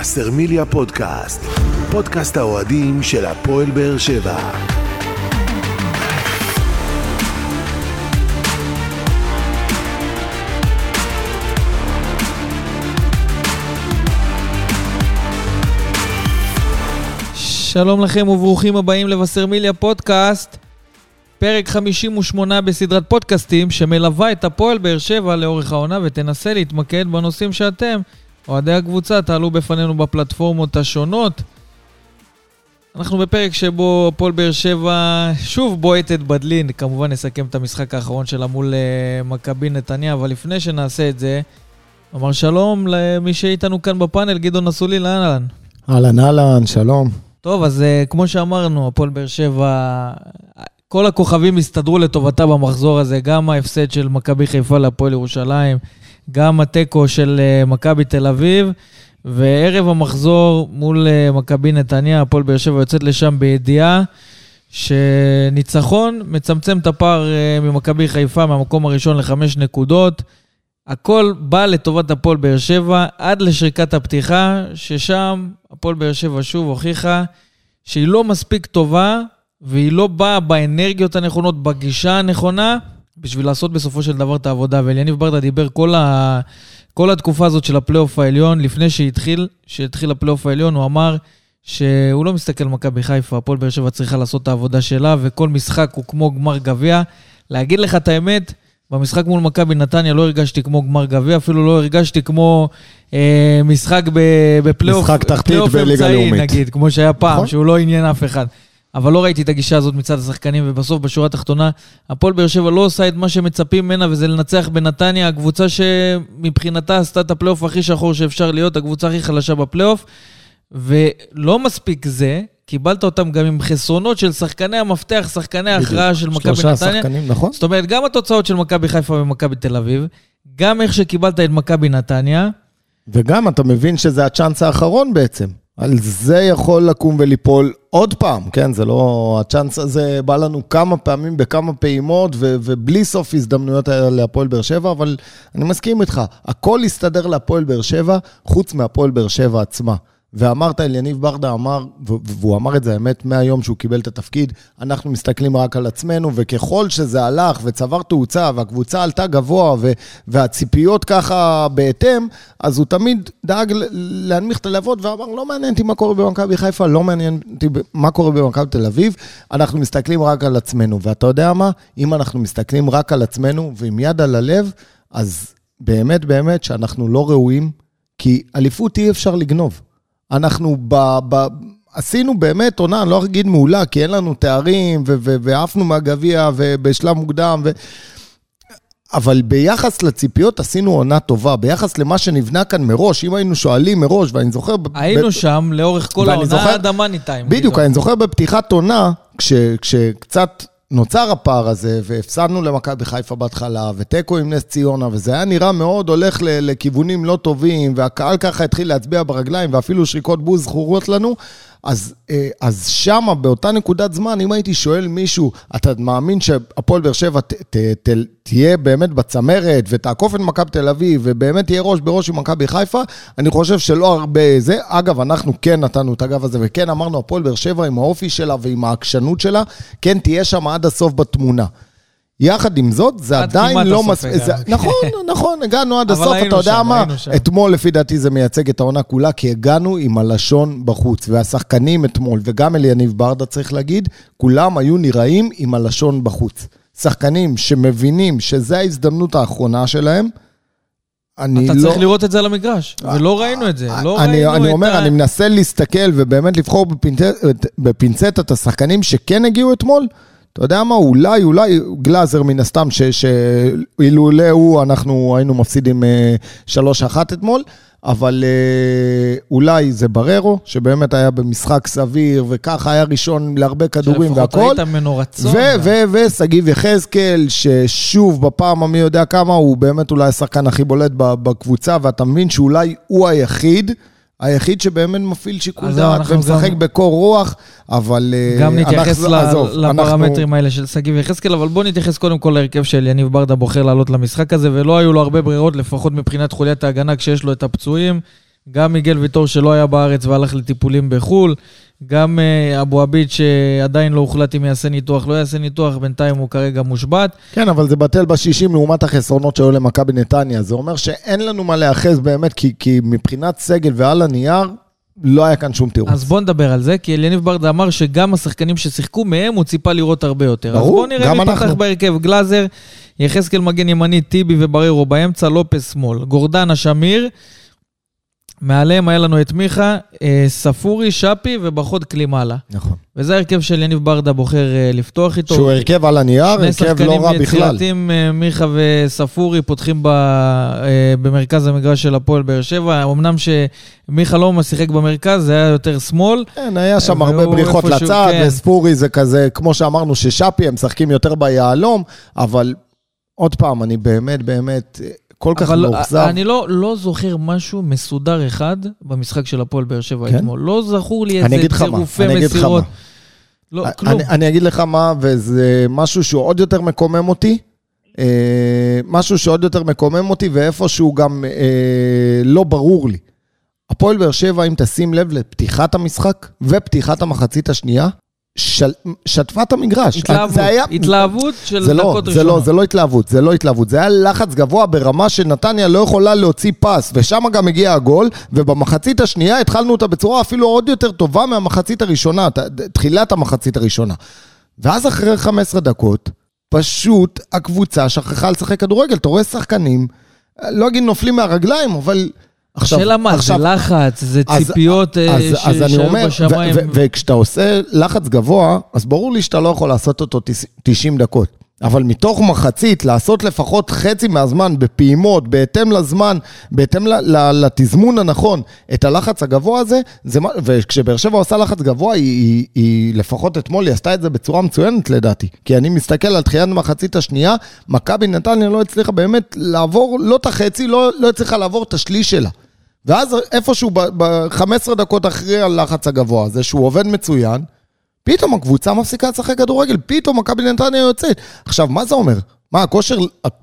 וסרמיליה פודקאסט, פודקאסט האוהדים של הפועל באר שבע. שלום לכם וברוכים הבאים לבשרמיליה פודקאסט, פרק 58 בסדרת פודקאסטים שמלווה את הפועל באר שבע לאורך העונה ותנסה להתמקד בנושאים שאתם, אוהדי הקבוצה, תעלו בפנינו בפלטפורמות השונות. אנחנו בפרק שבו הפועל באר שבע שוב בועטת בדלין, כמובן נסכם את המשחק האחרון שלה מול uh, מכבי נתניה, אבל לפני שנעשה את זה, אמר שלום למי שאיתנו כאן בפאנל, גדעון אסולי, לאן אהלן? אהלן אהלן, שלום. טוב, אז uh, כמו שאמרנו, הפועל באר שבע, כל הכוכבים הסתדרו לטובתה במחזור הזה, גם ההפסד של מכבי חיפה להפועל ירושלים, גם התיקו של uh, מכבי תל אביב, וערב המחזור מול uh, מכבי נתניה, הפועל באר שבע יוצאת לשם בידיעה שניצחון מצמצם את הפער uh, ממכבי חיפה מהמקום הראשון לחמש נקודות. הכל בא לטובת הפועל באר שבע עד לשריקת הפתיחה, ששם הפועל באר שבע שוב הוכיחה שהיא לא מספיק טובה והיא לא באה באנרגיות הנכונות, בגישה הנכונה, בשביל לעשות בסופו של דבר את העבודה. ואליניב ברדה דיבר כל, ה... כל התקופה הזאת של הפלייאוף העליון, לפני שהתחיל, שהתחיל הפלייאוף העליון, הוא אמר שהוא לא מסתכל על מכבי חיפה, הפועל באר שבע צריכה לעשות את העבודה שלה, וכל משחק הוא כמו גמר גביע. להגיד לך את האמת, במשחק מול מכבי נתניה לא הרגשתי כמו גמר גביע, אפילו לא הרגשתי כמו אה, משחק בפלייאוף לאומית. נגיד, כמו שהיה פעם, נכון? שהוא לא עניין אף אחד. אבל לא ראיתי את הגישה הזאת מצד השחקנים, ובסוף, בשורה התחתונה, הפועל באר שבע לא עושה את מה שמצפים ממנה, וזה לנצח בנתניה, הקבוצה שמבחינתה עשתה את הפלייאוף הכי שחור שאפשר להיות, הקבוצה הכי חלשה בפלייאוף. ולא מספיק זה, קיבלת אותם גם עם חסרונות של שחקני המפתח, שחקני ההכרעה של מכבי נתניה. שלושה שחקנים, נכון. זאת אומרת, גם התוצאות של מכבי חיפה ומכבי תל אביב, גם איך שקיבלת את מכבי נתניה. וגם אתה מבין שזה הצ'אנס האחרון בעצם. על זה יכול לקום וליפול עוד פעם, כן? זה לא... הצ'אנס הזה בא לנו כמה פעמים בכמה פעימות, ו- ובלי סוף הזדמנויות להפועל באר שבע, אבל אני מסכים איתך, הכל יסתדר להפועל באר שבע, חוץ מהפועל באר שבע עצמה. ואמרת, אליניב ברדה אמר, והוא אמר את זה, האמת, מהיום שהוא קיבל את התפקיד, אנחנו מסתכלים רק על עצמנו, וככל שזה הלך וצבר תאוצה, והקבוצה עלתה גבוה, והציפיות ככה בהתאם, אז הוא תמיד דאג להנמיך את הלהבות, ואמר, לא מעניין אותי מה קורה במכבי חיפה, לא מעניין אותי מה קורה במכבי תל אביב, אנחנו מסתכלים רק על עצמנו. ואתה יודע מה? אם אנחנו מסתכלים רק על עצמנו, ועם יד על הלב, אז באמת, באמת שאנחנו לא ראויים, כי אליפות אי אפשר לגנוב. אנחנו ב... ב עשינו באמת עונה, אני לא אגיד מעולה, כי אין לנו תארים, ועפנו מהגביע ובשלב מוקדם, ו... אבל ביחס לציפיות עשינו עונה טובה, ביחס למה שנבנה כאן מראש, אם היינו שואלים מראש, ואני זוכר... היינו ב... שם לאורך כל העונה זוכר... עד המאני טיים. בדיוק. אני זוכר בפתיחת עונה, כש, כשקצת נוצר הפער הזה, והפסדנו למכבי חיפה בהתחלה, ותיקו עם נס ציונה, וזה היה נראה מאוד הולך לכיוונים לא טובים, והקהל ככה התחיל להצביע ברגליים, ואפילו שריקות בוז זכורות לנו, אז, אה, אז שמה, באותה נקודת זמן, אם הייתי שואל מישהו, אתה מאמין שהפועל באר שבע ת, ת, ת, תהיה באמת בצמרת ותעקוף את מכבי תל אביב ובאמת תהיה ראש בראש עם מכבי חיפה, אני חושב שלא הרבה זה. אגב, אנחנו כן נתנו את הגב הזה וכן אמרנו, הפועל באר שבע עם האופי שלה ועם העקשנות שלה, כן תהיה שם עד הסוף בתמונה. יחד עם זאת, זה עדיין לא מספיק. נכון, נכון, הגענו עד הסוף, אתה יודע מה? אתמול, לפי דעתי, זה מייצג את העונה כולה, כי הגענו עם הלשון בחוץ. והשחקנים אתמול, וגם אליניב ברדה, צריך להגיד, כולם היו נראים עם הלשון בחוץ. שחקנים שמבינים שזו ההזדמנות האחרונה שלהם, אני אתה לא... אתה צריך לראות את זה על המגרש, ולא ראינו את זה. לא אני, ראינו אני את אומר, ה... אני מנסה להסתכל ובאמת לבחור בפינצט, בפינצטת השחקנים שכן הגיעו אתמול. אתה יודע מה, אולי, אולי גלאזר מן הסתם, שאילולא הוא, אנחנו היינו מפסידים 3-1 אה, אתמול, אבל אה, אולי זה בררו, שבאמת היה במשחק סביר, וככה היה ראשון להרבה כדורים והכל. שלפחות ראית ממנו רצון. ושגיב יחזקאל, ששוב, בפעם המי יודע כמה, הוא באמת אולי השחקן הכי בולט בקבוצה, ואתה מבין שאולי הוא היחיד. היחיד שבאמת מפעיל שיקול דעת ומשחק גם... בקור רוח, אבל אה, גם נתייחס ל... עזוב, לפרמטרים אנחנו... האלה של שגיב יחזקאל, אבל בואו נתייחס קודם כל להרכב של יניב ברדה בוחר לעלות למשחק הזה, ולא היו לו הרבה ברירות, לפחות מבחינת חוליית ההגנה, כשיש לו את הפצועים. גם מיגל ויטור שלא היה בארץ והלך לטיפולים בחו"ל, גם אה, אבו עביד שעדיין לא הוחלט אם יעשה ניתוח, לא יעשה ניתוח, בינתיים הוא כרגע מושבת. כן, אבל זה בטל בשישים לעומת החסרונות שהיו למכבי נתניה. זה אומר שאין לנו מה להיאחז באמת, כי, כי מבחינת סגל ועל הנייר, לא היה כאן שום תירוץ. אז בוא נדבר על זה, כי אליניב ברדה אמר שגם השחקנים ששיחקו מהם, הוא ציפה לראות הרבה יותר. ברור, אז בוא נראה מי פתח. בהרכב. גלאזר, יחזקאל מגן ימני, טיבי ובררו באמצע, לופס שמאל. גורדנה שמיר, מעליהם היה לנו את מיכה, אה, ספורי, שפי ובחוד קלימאלה. נכון. וזה ההרכב של יניב ברדה בוחר אה, לפתוח איתו. שהוא הרכב על הנייר, שני הרכב שחקנים לא רע בכלל. יצירתיים, אה, מיכה וספורי, פותחים ב, אה, במרכז המגרש של הפועל באר שבע. אמנם שמיכה לא שיחק במרכז, זה היה יותר שמאל. כן, היה שם הרבה בריחות לצד, כן. וספורי זה כזה, כמו שאמרנו, ששאפי, הם משחקים יותר ביהלום, אבל עוד פעם, אני באמת, באמת, כל כך אבל מאוכזב. אני לא, לא זוכר משהו מסודר אחד במשחק של הפועל באר שבע כן? אתמול. לא זכור לי איזה צירופי מסירות. לא, כלום. אני, אני אגיד לך מה, וזה משהו שהוא עוד יותר מקומם אותי. אה, משהו שעוד יותר מקומם אותי, ואיפשהו גם אה, לא ברור לי. הפועל באר שבע, אם תשים לב לפתיחת המשחק ופתיחת המחצית השנייה, של, שטפה את המגרש. התלהבות, זה היה, התלהבות של זה לא, דקות זה ראשונות. לא, זה לא התלהבות, זה לא התלהבות. זה היה לחץ גבוה ברמה שנתניה לא יכולה להוציא פס, ושם גם הגיע הגול, ובמחצית השנייה התחלנו אותה בצורה אפילו עוד יותר טובה מהמחצית הראשונה, תחילת המחצית הראשונה. ואז אחרי 15 דקות, פשוט הקבוצה שכחה לשחק כדורגל. אתה רואה שחקנים, לא אגיד נופלים מהרגליים, אבל... עכשיו, השאלה מה, זה עכשיו- לחץ, זה אז- ציפיות אה, אז, ש- אז אני אומר, בשמיים. וכשאתה עושה לחץ גבוה, אז ברור לי שאתה לא יכול לעשות אותו תס- 90 דקות. אבל מתוך מחצית, לעשות לפחות חצי מהזמן בפעימות, בהתאם לזמן, בהתאם לתזמון הנכון, את הלחץ הגבוה הזה, זה וכשבאר שבע עושה לחץ גבוה, היא, היא, היא לפחות אתמול, היא עשתה את זה בצורה מצוינת לדעתי. כי אני מסתכל על תחילת המחצית השנייה, מכבי נתניה לא הצליחה באמת לעבור, לא את החצי, לא, לא הצליחה לעבור את השליש שלה. ואז איפשהו ב-15 דקות אחרי הלחץ הגבוה הזה, שהוא עובד מצוין, פתאום הקבוצה מפסיקה לשחק כדורגל, פתאום מכבי נתניה יוצאת. עכשיו, מה זה אומר? מה, הכושר,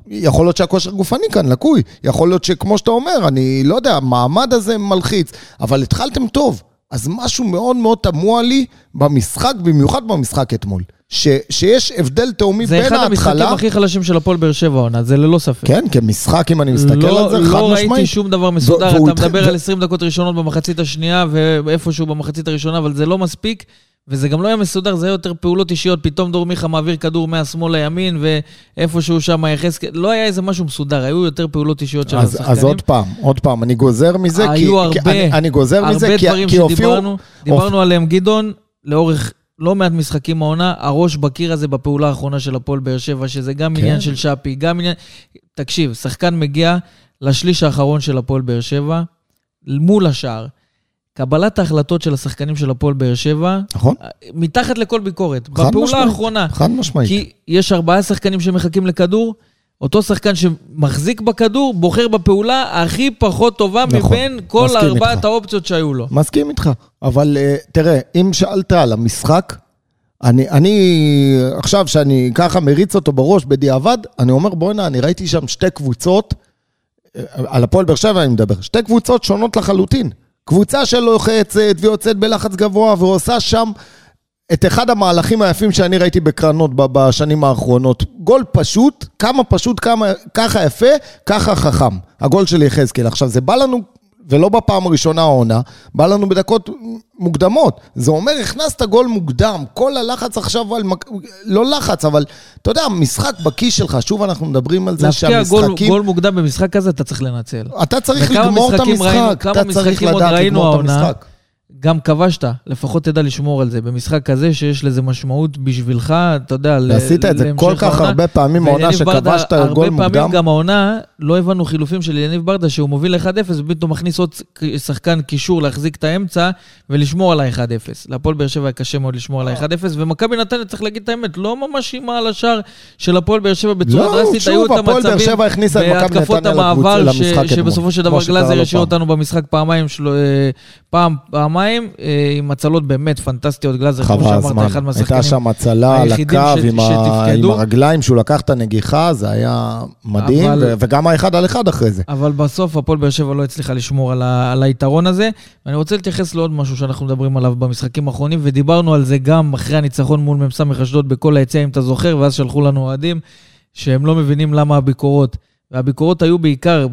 יכול להיות שהכושר גופני כאן לקוי, יכול להיות שכמו שאתה אומר, אני לא יודע, המעמד הזה מלחיץ, אבל התחלתם טוב. אז משהו מאוד מאוד תמוה לי במשחק, במיוחד במשחק אתמול. ש, שיש הבדל תהומי זה בין אחד המשחקים ההתחלה... הכי חלשים של הפועל באר שבע העונה, זה ללא ספק. כן, כמשחק, אם אני מסתכל לא, על זה, חד לא משמעית. ראיתי שום דבר מסודר, אתה התחיל- מדבר ו- על 20 דקות ראשונות במחצית השנייה, ואיפשהו במחצית הראשונה, אבל זה לא מספיק, וזה גם לא היה מסודר, זה היה יותר פעולות אישיות, פתאום דור מיכה מעביר כדור מהשמאל לימין, ואיפשהו שם יחזקאל, לא היה איזה משהו מסודר, היו יותר פעולות אישיות של אז, השחקנים. אז עוד פעם, עוד פעם, אני גוזר מזה, כי, היו כי הרבה, אני, אני גוזר מזה, הרבה כי, דברים כי הופיעו, שדיברנו, דיברנו עליהם, גדעון, לאורך לא מעט משחקים העונה, הראש בקיר הזה בפעולה האחרונה של הפועל באר שבע, שזה גם כן. עניין של שפי, גם עניין... תקשיב, שחקן מגיע לשליש האחרון של הפועל באר שבע, מול השער. קבלת ההחלטות של השחקנים של הפועל באר שבע, נכון? מתחת לכל ביקורת, חד בפעולה משמעית. האחרונה. חד משמעית. כי יש ארבעה שחקנים שמחכים לכדור, אותו שחקן שמחזיק בכדור, בוחר בפעולה הכי פחות טובה נכון, מבין כל ארבעת איתך. האופציות שהיו לו. מסכים איתך, אבל uh, תראה, אם שאלת על המשחק, אני, אני עכשיו שאני ככה מריץ אותו בראש בדיעבד, אני אומר בואנה, אני ראיתי שם שתי קבוצות, אה, על הפועל באר שבע אני מדבר, שתי קבוצות שונות לחלוטין. קבוצה שלוחצת ויוצאת בלחץ גבוה ועושה שם את אחד המהלכים היפים שאני ראיתי בקרנות בשנים האחרונות. גול פשוט, כמה פשוט, כמה, ככה יפה, ככה חכם. הגול של יחזקאל. עכשיו, זה בא לנו, ולא בפעם הראשונה העונה, בא לנו בדקות מוקדמות. זה אומר, הכנסת גול מוקדם, כל הלחץ עכשיו על... מק- לא לחץ, אבל אתה יודע, משחק בכיס שלך, שוב אנחנו מדברים על זה להבקיע גול, שהמשחקים... גול מוקדם במשחק כזה, אתה צריך לנצל. אתה צריך לגמור את משחקים ראינו- המשחק, כמה אתה צריך משחקים עוד לדעת ראינו לגמור את העונה? גם כבשת, לפחות תדע לשמור על זה. במשחק כזה שיש לזה משמעות בשבילך, אתה יודע, ועשית את זה כל כך העונה. הרבה פעמים העונה שכבשת גול הרבה מוקדם. פעמים גם העונה, לא הבנו חילופים של יניב ברדה, שהוא מוביל 1-0, ופתאום מכניס עוד שחקן קישור להחזיק את האמצע ולשמור על ה-1-0. להפועל באר שבע היה קשה מאוד לשמור על ה-1-0, ומכבי נתניה, צריך להגיד את האמת, לא ממש אימה על השער של הפועל באר שבע בצורה לא, דרסטית. שוב, היו את המצבים והתקפות המעבר, שבסופו של דבר גלאזר השאיר. אותנו במשחק פעמיים, של... פעם, פעמיים פעמיים, אה, עם הצלות באמת פנטסטיות. גלאזר, כמו שאמרת. אחד מהשחקנים. הייתה שם הצלה על הקו עם, ה... עם הרגליים, שהוא לקח את הנגיחה, זה היה מדהים, אבל- ו... וגם האחד על אחד אחרי זה. אבל בסוף הפועל באר שבע לא הצליחה לשמור על, ה, על היתרון הזה. ואני רוצה להתייחס לעוד משהו שאנחנו מדברים עליו במשחקים האחרונים, ודיברנו על זה גם אחרי הניצחון מול מ"ס אשדוד בכל היציע, אם אתה זוכר, ואז שלחו לנו אוהדים שהם לא מבינים למה הביקורות. והביקורות היו בעיקר.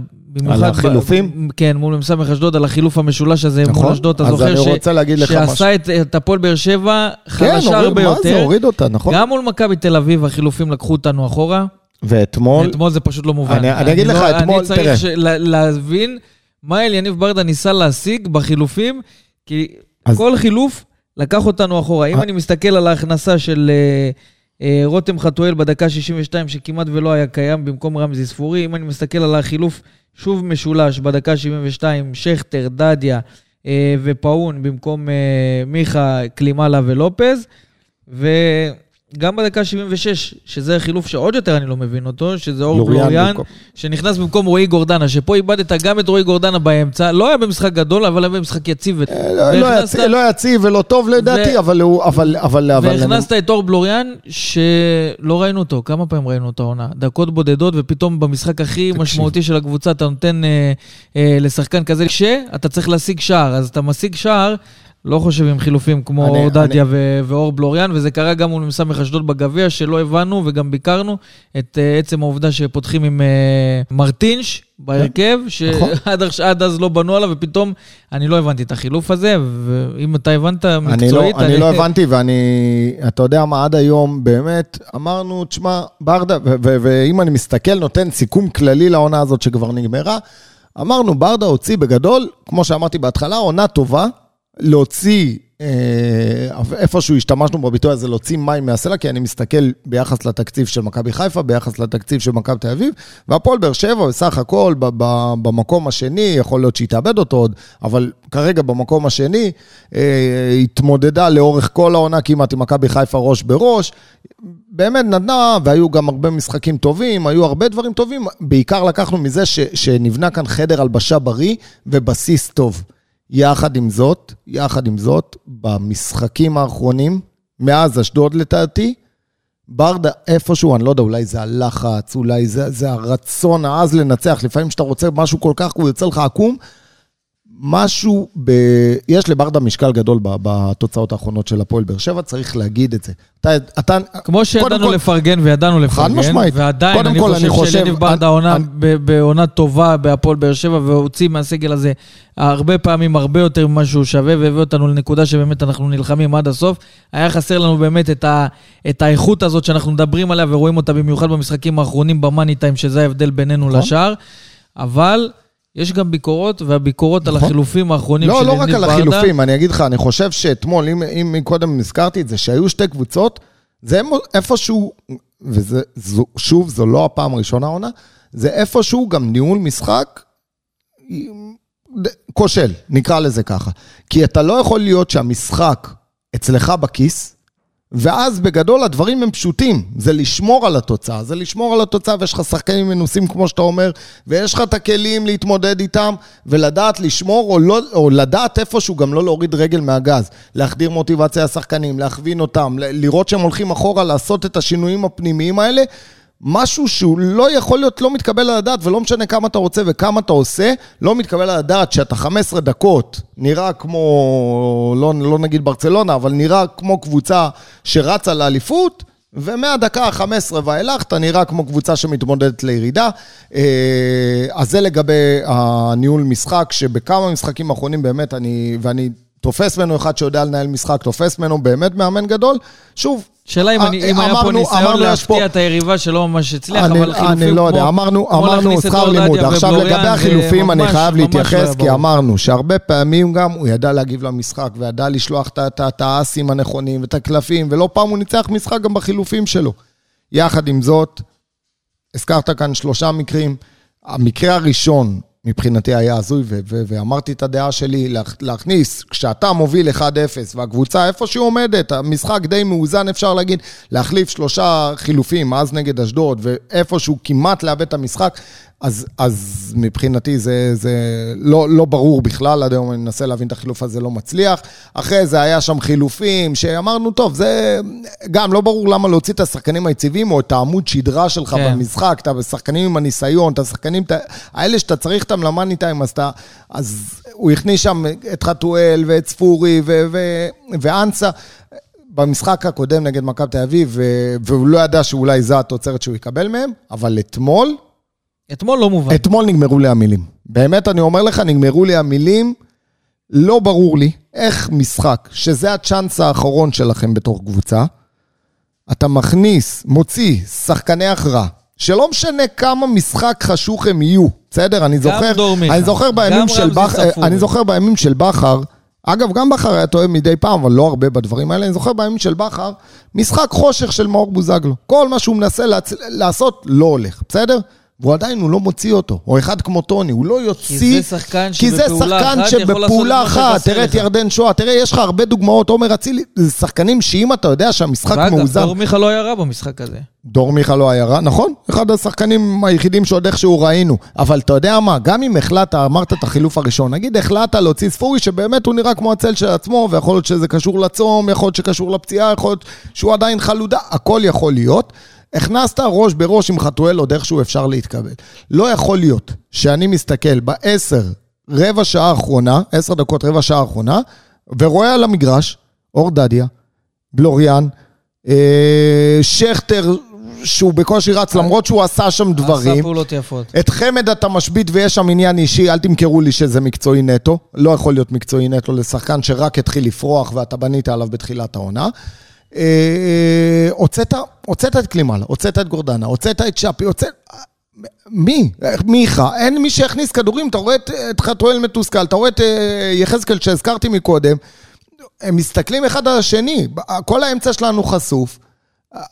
על החילופים? ב, כן, מול מ"ס אשדוד, על החילוף המשולש הזה מול נכון? אשדוד. אתה זוכר אני ש- לך. שעשה את, את הפועל באר שבע כן, חלשה הוריד, הרבה מה זה, יותר. הוריד אותה, נכון? גם מול מכבי תל אביב החילופים לקחו אותנו אחורה. ואתמול, אתמול זה פשוט לא מובן. אני- אני אגיד לך, לא- אתמול, אני צריך תראה. ש- לה- להבין מה אליניב ברדה ניסה להשיג בחילופים, כי אז- כל חילוף לקח אותנו אחורה. אם אה. אני מסתכל על ההכנסה של אה, רותם חתואל בדקה 62, שכמעט ולא היה קיים במקום רמזי ספורי, אם אני מסתכל על החילוף שוב משולש בדקה 72, שכטר, דדיה אה, ופאון במקום אה, מיכה, קלימלה ולופז, וגם בדקה 76, שזה חילוף שעוד יותר אני לא מבין אותו, שזה אור לוריאן בלוריאן, במקום. שנכנס במקום רועי גורדנה, שפה איבדת גם את רועי גורדנה באמצע, לא היה במשחק גדול, אבל היה במשחק יציב. אה, לא- לא יציב- לא ולא טוב לדעתי, אבל הוא, אבל, והכנסת את אור בלוריאן, שלא ראינו אותו. כמה פעמים ראינו אותו העונה? דקות בודדות, ופתאום במשחק הכי. משמעותי של הקבוצה, אתה נותן אה, אה, לשחקן כזה, כשאתה צריך להשיג שער. אז אתה משיג שער, לא חושב עם חילופים כמו דדיה ואור בלוריאן, וזה קרה גם מול מ"ס אשדוד בגביע, שלא הבנו וגם ביקרנו את אה, עצם העובדה שפותחים עם אה, מרטינש בהרכב, נכון. שעד עד אז לא בנו עליו, ופתאום אני לא הבנתי את החילוף הזה, ואם אתה הבנת אני לא, מקצועית... אני לא הבנתי, ואני, אתה יודע מה, עד היום באמת אמרנו, תשמע, ברדה, ואם אני מסתכל, נותן סיכום כללי לעונה הזאת שכבר נגמרה, אמרנו, ברדה הוציא בגדול, כמו שאמרתי בהתחלה, עונה טובה, להוציא, אה, איפשהו השתמשנו בביטוי הזה, להוציא מים מהסלע, כי אני מסתכל ביחס לתקציב של מכבי חיפה, ביחס לתקציב של מכבי תל אביב, והפועל באר שבע בסך הכל במקום השני, יכול להיות שהיא תאבד אותו עוד, אבל כרגע במקום השני, אה, התמודדה לאורך כל העונה כמעט עם מכבי חיפה ראש בראש. באמת נתנה, והיו גם הרבה משחקים טובים, היו הרבה דברים טובים, בעיקר לקחנו מזה ש, שנבנה כאן חדר הלבשה בריא ובסיס טוב. יחד עם זאת, יחד עם זאת, במשחקים האחרונים, מאז אשדוד לדעתי, ברדה איפשהו, אני לא יודע, אולי זה הלחץ, אולי זה, זה הרצון העז לנצח, לפעמים כשאתה רוצה משהו כל כך, הוא יוצא לך עקום. משהו, ב... יש לברדה משקל גדול בתוצאות האחרונות של הפועל באר שבע, צריך להגיד את זה. אתה, אתה, כמו שידענו כל- לפרגן וידענו לפרגן, משמעית. ועדיין אני כל, אני חושב חושב- שאליניב ברדה אני- עונה אני- בעונה טובה בהפועל באר שבע, והוציא מהסגל הזה הרבה פעמים הרבה יותר ממה שהוא שווה, והביא אותנו לנקודה שבאמת אנחנו נלחמים עד הסוף. היה חסר לנו באמת את, ה, את האיכות הזאת שאנחנו מדברים עליה ורואים אותה במיוחד במשחקים האחרונים במאני טיים, שזה ההבדל בינינו נכון. לשאר. אבל יש גם ביקורות, והביקורות על נכון. החילופים האחרונים לא, של לא רק אליניב על ברדה. החילופים, אני אגיד לך, אני חושב שאתמול, אם, אם קודם הזכרתי את זה, שהיו שתי קבוצות, זה איפשהו, וזה, זו, שוב, זו לא הפעם הראשונה העונה, זה איפשהו גם ניהול משחק כושל, נקרא לזה ככה. כי אתה לא יכול להיות שהמשחק אצלך בכיס, ואז בגדול הדברים הם פשוטים, זה לשמור על התוצאה, זה לשמור על התוצאה ויש לך שחקנים מנוסים כמו שאתה אומר, ויש לך את הכלים להתמודד איתם, ולדעת לשמור או, לא, או לדעת איפשהו גם לא להוריד רגל מהגז, להחדיר מוטיבציה לשחקנים, להכווין אותם, לראות שהם הולכים אחורה, לעשות את השינויים הפנימיים האלה. משהו שהוא לא יכול להיות לא מתקבל על הדעת, ולא משנה כמה אתה רוצה וכמה אתה עושה, לא מתקבל על הדעת שאתה 15 דקות נראה כמו, לא, לא נגיד ברצלונה, אבל נראה כמו קבוצה שרצה לאליפות, ומהדקה ה-15 ואילך אתה נראה כמו קבוצה שמתמודדת לירידה. אה, אז זה לגבי הניהול משחק, שבכמה משחקים אחרונים באמת אני, ואני תופס ממנו אחד שיודע לנהל משחק, תופס ממנו באמת מאמן גדול. שוב, שאלה אם, אני, אם היה פה אמרנו- ניסיון אמרנו, להפתיע פה- את היריבה שלא ממש הצליח, אני, אבל חילופים אני לא יודע, כמו- אמרנו, כמו אמרנו שכר לימוד. עכשיו לגבי החילופים אני ממש- חייב ממש לא להתייחס, כי. אמרנו שהרבה פעמים גם הוא ידע להגיב למשחק, וידע לשלוח את- את את האסים הנכונים ואת הקלפים, ולא פעם הוא ניצח משחק גם בחילופים שלו. יחד עם זאת, הזכרת כאן שלושה מקרים. המקרה הראשון מבחינתי היה הזוי, ו- ו- ואמרתי את הדעה שלי, להכ- להכניס, כשאתה מוביל 1-0 והקבוצה איפה שהיא עומדת, המשחק די מאוזן אפשר להגיד, להחליף שלושה חילופים, אז נגד אשדוד, ואיפשהו כמעט לאבד את המשחק, אז, אז מבחינתי זה, זה לא, לא ברור בכלל, עד היום אני מנסה להבין את החילוף הזה, לא מצליח. אחרי זה היה שם חילופים, שאמרנו, טוב, זה גם לא ברור למה להוציא את השחקנים היציבים, או את העמוד שדרה שלך כן. במשחק, את השחקנים עם הניסיון, את השחקנים, האלה שאתה צריך אותם למאני טיים, אז, אתה, אז הוא הכניס שם את חתואל ואת ספורי ו, ו, ואנסה. במשחק הקודם נגד מכבי תל אביב, והוא לא ידע שאולי זו התוצרת שהוא יקבל מהם, אבל אתמול, אתמול לא מובן. אתמול נגמרו לי המילים. באמת, אני אומר לך, נגמרו לי המילים. לא ברור לי איך משחק, שזה הצ'אנס האחרון שלכם בתור קבוצה, אתה מכניס, מוציא שחקני הכרעה, שלא משנה כמה משחק חשוך הם יהיו, בסדר? אני זוכר, אני זוכר בימים של בכר, אני זוכר בימים של בכר, אגב, גם בכר היה טועה מדי פעם, אבל לא הרבה בדברים האלה. אני זוכר בימים של בכר, משחק חושך של מאור בוזגלו. כל מה שהוא מנסה לעצ... לעשות לא הולך, בסדר? והוא עדיין, הוא לא מוציא אותו. או אחד כמו טוני, הוא לא יוציא... כי זה שחקן שבפעולה אחת יכול שבפעולה אחת, תראה את ירדן שואה, תראה, יש לך הרבה דוגמאות, עומר אצילי, זה שחקנים שאם אתה יודע שהמשחק מאוזן... ואגב, דור מיכה לא היה רע במשחק הזה. דור מיכה לא היה רע, נכון, אחד השחקנים היחידים שעוד איכשהו ראינו. אבל אתה יודע מה, גם אם החלטת, אמרת את החילוף הראשון, נגיד החלטת להוציא ספורי, שבאמת הוא נראה כמו הצל של עצמו, ויכול להיות שזה קשור לצום, יכול להיות שקשור לפציעה, יכול להיות שהוא עדיין חלודה, הכל יכול להיות. הכנסת ראש בראש עם חתואל עוד איכשהו אפשר להתקבל. לא יכול להיות שאני מסתכל בעשר, רבע שעה האחרונה, עשר דקות, רבע שעה האחרונה, ורואה על המגרש, אור דדיה, בלוריאן, אה, שכטר, שהוא בקושי רץ, למרות שהוא עשה שם דברים. עשה פעולות יפות. את חמד אתה משבית ויש שם עניין אישי, אל תמכרו לי שזה מקצועי נטו. לא יכול להיות מקצועי נטו לשחקן שרק התחיל לפרוח ואתה בנית עליו בתחילת העונה. אה, הוצאת, הוצאת את קלימאלה, הוצאת את גורדנה, הוצאת את שפי, הוצאת... מי? מיכה. אין מי שיכניס כדורים, אתה רואה את, את חתואל מתוסכל, אתה רואה את אה, יחזקאל שהזכרתי מקודם, הם מסתכלים אחד על השני, כל האמצע שלנו חשוף.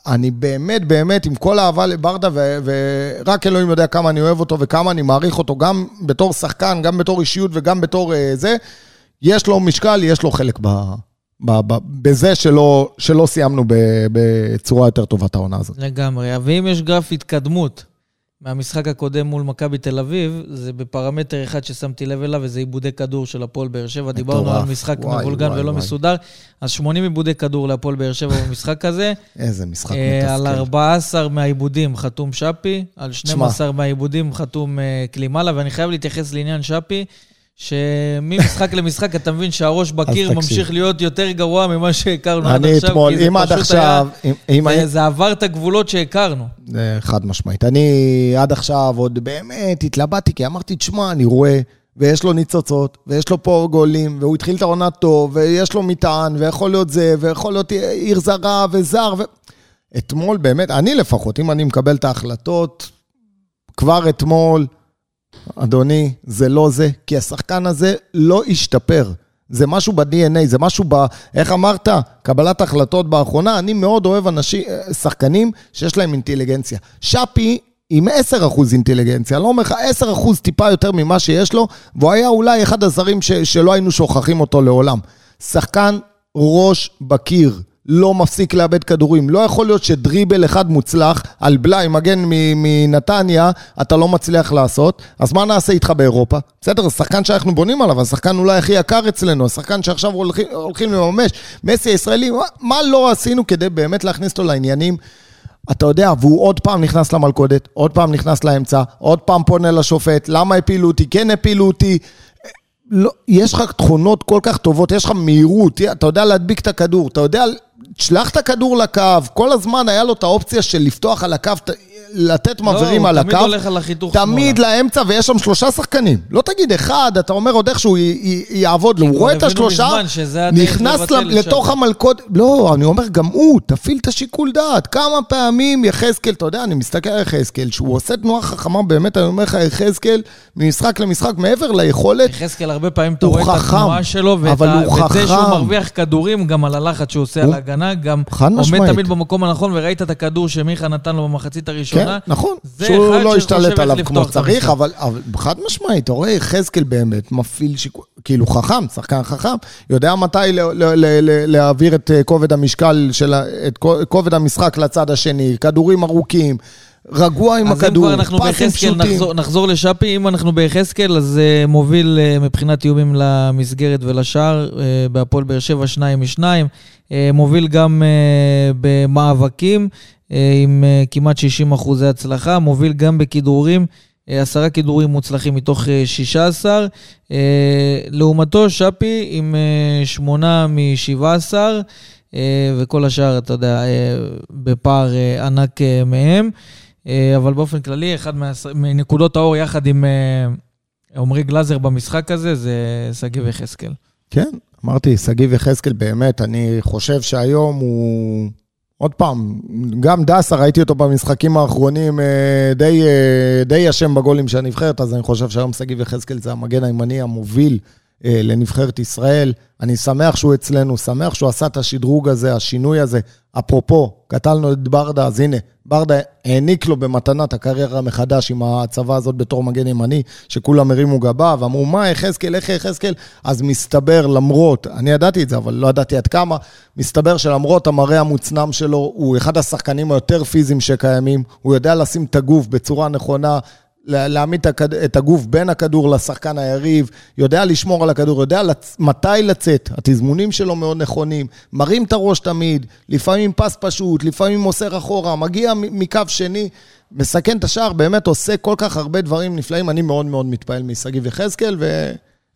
אני באמת, באמת, עם כל האהבה לברדה, ורק אלוהים יודע כמה אני אוהב אותו וכמה אני מעריך אותו, גם בתור שחקן, גם בתור אישיות וגם בתור uh, זה, יש לו משקל, יש לו חלק ב... בזה שלא, שלא סיימנו בצורה יותר טובה את העונה הזאת. לגמרי, ואם יש גרף התקדמות מהמשחק הקודם מול מכבי תל אביב, זה בפרמטר אחד ששמתי לב אליו, וזה עיבודי כדור של הפועל באר שבע. דיברנו על משחק מבולגן ולא וואי. מסודר, אז 80 עיבודי כדור להפועל באר שבע במשחק הזה. איזה משחק אה, מתסכל. על 14 מהעיבודים חתום שפי, על 12 מהעיבודים חתום אה, קלימאלה, ואני חייב להתייחס לעניין שפי. שממשחק למשחק אתה מבין שהראש בקיר ממשיך להיות יותר גרוע ממה שהכרנו עד עכשיו. אני אתמול, אם עד עכשיו... זה עבר את הגבולות שהכרנו. חד משמעית. אני עד עכשיו עוד באמת התלבטתי, כי אמרתי, תשמע, אני רואה, ויש לו ניצוצות, ויש לו פה גולים, והוא התחיל את העונה טוב, ויש לו מטען, ויכול להיות זה, ויכול להיות עיר זרה וזר. אתמול באמת, אני לפחות, אם אני מקבל את ההחלטות, כבר אתמול... אדוני, זה לא זה, כי השחקן הזה לא השתפר. זה משהו ב-DNA, זה משהו ב... איך אמרת? קבלת החלטות באחרונה. אני מאוד אוהב אנשים, שחקנים שיש להם אינטליגנציה. שפי עם 10% אינטליגנציה, לא אומר לך 10% טיפה יותר ממה שיש לו, והוא היה אולי אחד הזרים ש... שלא היינו שוכחים אותו לעולם. שחקן ראש בקיר. לא מפסיק לאבד כדורים. לא יכול להיות שדריבל אחד מוצלח על בלאי, מגן מנתניה, אתה לא מצליח לעשות, אז מה נעשה איתך באירופה? בסדר, זה שחקן שאנחנו בונים עליו, השחקן אולי הכי יקר אצלנו, השחקן שעכשיו הולכים, הולכים לממש, מסי הישראלי, מה, מה לא עשינו כדי באמת להכניס אותו לעניינים? אתה יודע, והוא עוד פעם נכנס למלכודת, עוד פעם נכנס לאמצע, עוד פעם פונה לשופט, למה הפילו אותי, כן הפילו אותי. לא, יש לך תכונות כל כך טובות, יש לך מהירות, אתה יודע להדביק את הכדור, אתה יודע תשלח את הכדור לקו, כל הזמן היה לו את האופציה של לפתוח על הקו, לתת לא, מעברים על הקו. לא, הוא תמיד הולך על החיתוך שמאלה. תמיד לאמצע, ויש שם שלושה שחקנים. לא תגיד אחד, אתה אומר עוד איכשהו יעבוד לו. הוא רואה את השלושה, נכנס לתוך המלכוד. לא, אני אומר, גם הוא, תפעיל את השיקול דעת. כמה פעמים יחזקאל, אתה יודע, אני מסתכל על יחזקאל, שהוא עושה תנועה חכמה, באמת, אני אומר לך, יחזקאל, ממשחק למשחק, מעבר ליכולת, יחזקאל, הרבה פעמים אתה רואה את התנועה שלו, ואת זה שהוא מרוויח כדורים, גם על הלחץ שהוא עושה על ההגנה, גם עומד תמיד במקום הנכון, וראית את הכדור שמיכה נתן לו במחצית הראשונה. כן, נכון. שהוא לא השתלט עליו כמו שצריך, אבל, אבל חד משמעית, אתה רואה, יחזקאל באמת מפעיל שיקול, כאילו חכם, שחקן חכם, יודע מתי ל, ל, ל, ל, להעביר את אה, כובד המשקל, של, את כובד המשחק לצד השני, כדורים ארוכים. רגוע עם אז אם הכדור, כבר אנחנו פסים ביחזקאל, פשוטים. נחזור, נחזור לשאפי. אם אנחנו ביחזקאל, אז uh, מוביל uh, מבחינת איומים למסגרת ולשער, uh, בהפועל באר שבע שניים משניים. Uh, מוביל גם uh, במאבקים, עם uh, כמעט 60 אחוזי הצלחה. מוביל גם בכדרורים, uh, עשרה כדרורים מוצלחים מתוך uh, 16. Uh, לעומתו, שפי עם שמונה מ-17. uh, וכל השאר, אתה יודע, בפער ענק מהם. אה, אבל באופן כללי, אחד מנקודות האור יחד עם אה, עמרי גלאזר במשחק הזה, זה שגיב יחזקאל. כן, אמרתי, שגיב יחזקאל באמת, אני חושב שהיום הוא... עוד פעם, גם דסה, ראיתי אותו במשחקים האחרונים, אה, די, אה, די אשם בגולים של הנבחרת, אז אני חושב שהיום שגיב יחזקאל זה המגן הימני המוביל לנבחרת ישראל. אני שמח שהוא אצלנו, שמח שהוא עשה את השדרוג הזה, השינוי הזה. אפרופו, קטלנו את ברדה, אז הנה, ברדה העניק לו במתנה את הקריירה מחדש עם ההצבה הזאת בתור מגן ימני, שכולם הרימו גבה ואמרו, מה, יחזקאל, איך יחזקאל? אז מסתבר, למרות, אני ידעתי את זה, אבל לא ידעתי עד כמה, מסתבר שלמרות המראה המוצנם שלו, הוא אחד השחקנים היותר פיזיים שקיימים, הוא יודע לשים את הגוף בצורה נכונה, להעמיד את הגוף בין הכדור לשחקן היריב, יודע לשמור על הכדור, יודע לצ... מתי לצאת, התזמונים שלו מאוד נכונים, מרים את הראש תמיד, לפעמים פס פשוט, לפעמים מוסר אחורה, מגיע מקו שני, מסכן את השער, באמת עושה כל כך הרבה דברים נפלאים, אני מאוד מאוד מתפעל משגיב יחזקאל,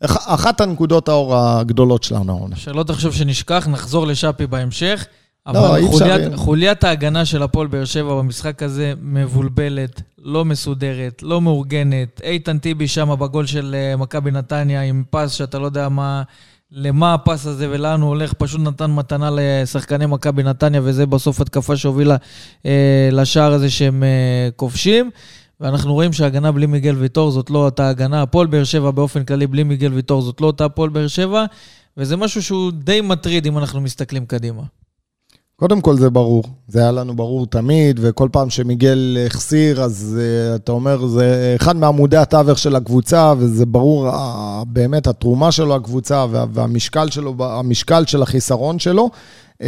ואחת הנקודות האור הגדולות שלנו. שלא תחשוב שנשכח, נחזור לשאפי בהמשך. לא, אבל אפשר, חוליית, אין. חוליית ההגנה של הפועל באר שבע במשחק הזה מבולבלת, לא מסודרת, לא מאורגנת. איתן טיבי שם בגול של אה, מכבי נתניה עם פס שאתה לא יודע מה, למה הפס הזה ולאן הוא הולך, פשוט נתן מתנה לשחקני מכבי נתניה, וזה בסוף התקפה שהובילה אה, לשער הזה שהם אה, כובשים. ואנחנו רואים שההגנה בלי מיגל ויטור זאת לא אותה הגנה. הפועל באר שבע באופן כללי בלי מיגל ויטור זאת לא אותה הפועל באר שבע, וזה משהו שהוא די מטריד אם אנחנו מסתכלים קדימה. קודם כל זה ברור, זה היה לנו ברור תמיד, וכל פעם שמיגל החסיר, אז uh, אתה אומר, זה אחד מעמודי התווך של הקבוצה, וזה ברור uh, באמת התרומה שלו לקבוצה וה, והמשקל שלו, המשקל של החיסרון שלו. Uh,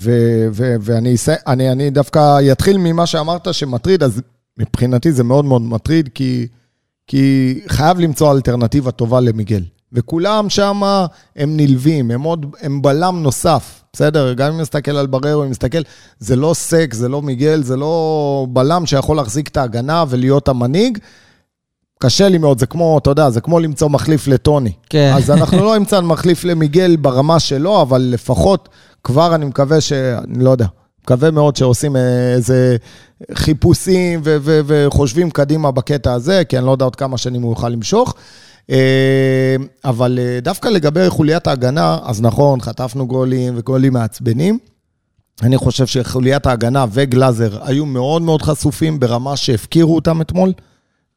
ו- ו- ואני אני, אני דווקא אתחיל ממה שאמרת שמטריד, אז מבחינתי זה מאוד מאוד מטריד, כי, כי חייב למצוא אלטרנטיבה טובה למיגל. וכולם שם הם נלווים, הם עוד, הם בלם נוסף, בסדר? גם אם נסתכל על בררו, אם נסתכל, זה לא סק, זה לא מיגל, זה לא בלם שיכול להחזיק את ההגנה ולהיות המנהיג. קשה לי מאוד, זה כמו, אתה יודע, זה כמו למצוא מחליף לטוני. כן. אז אנחנו לא נמצא מחליף למיגל ברמה שלו, אבל לפחות כבר אני מקווה ש... אני לא יודע. מקווה מאוד שעושים אה, איזה חיפושים ו- ו- וחושבים קדימה בקטע הזה, כי אני לא יודע עוד כמה שנים הוא יוכל למשוך. אה, אבל אה, דווקא לגבי חוליית ההגנה, אז נכון, חטפנו גולים וגולים מעצבנים. אני חושב שחוליית ההגנה וגלאזר היו מאוד מאוד חשופים ברמה שהפקירו אותם אתמול.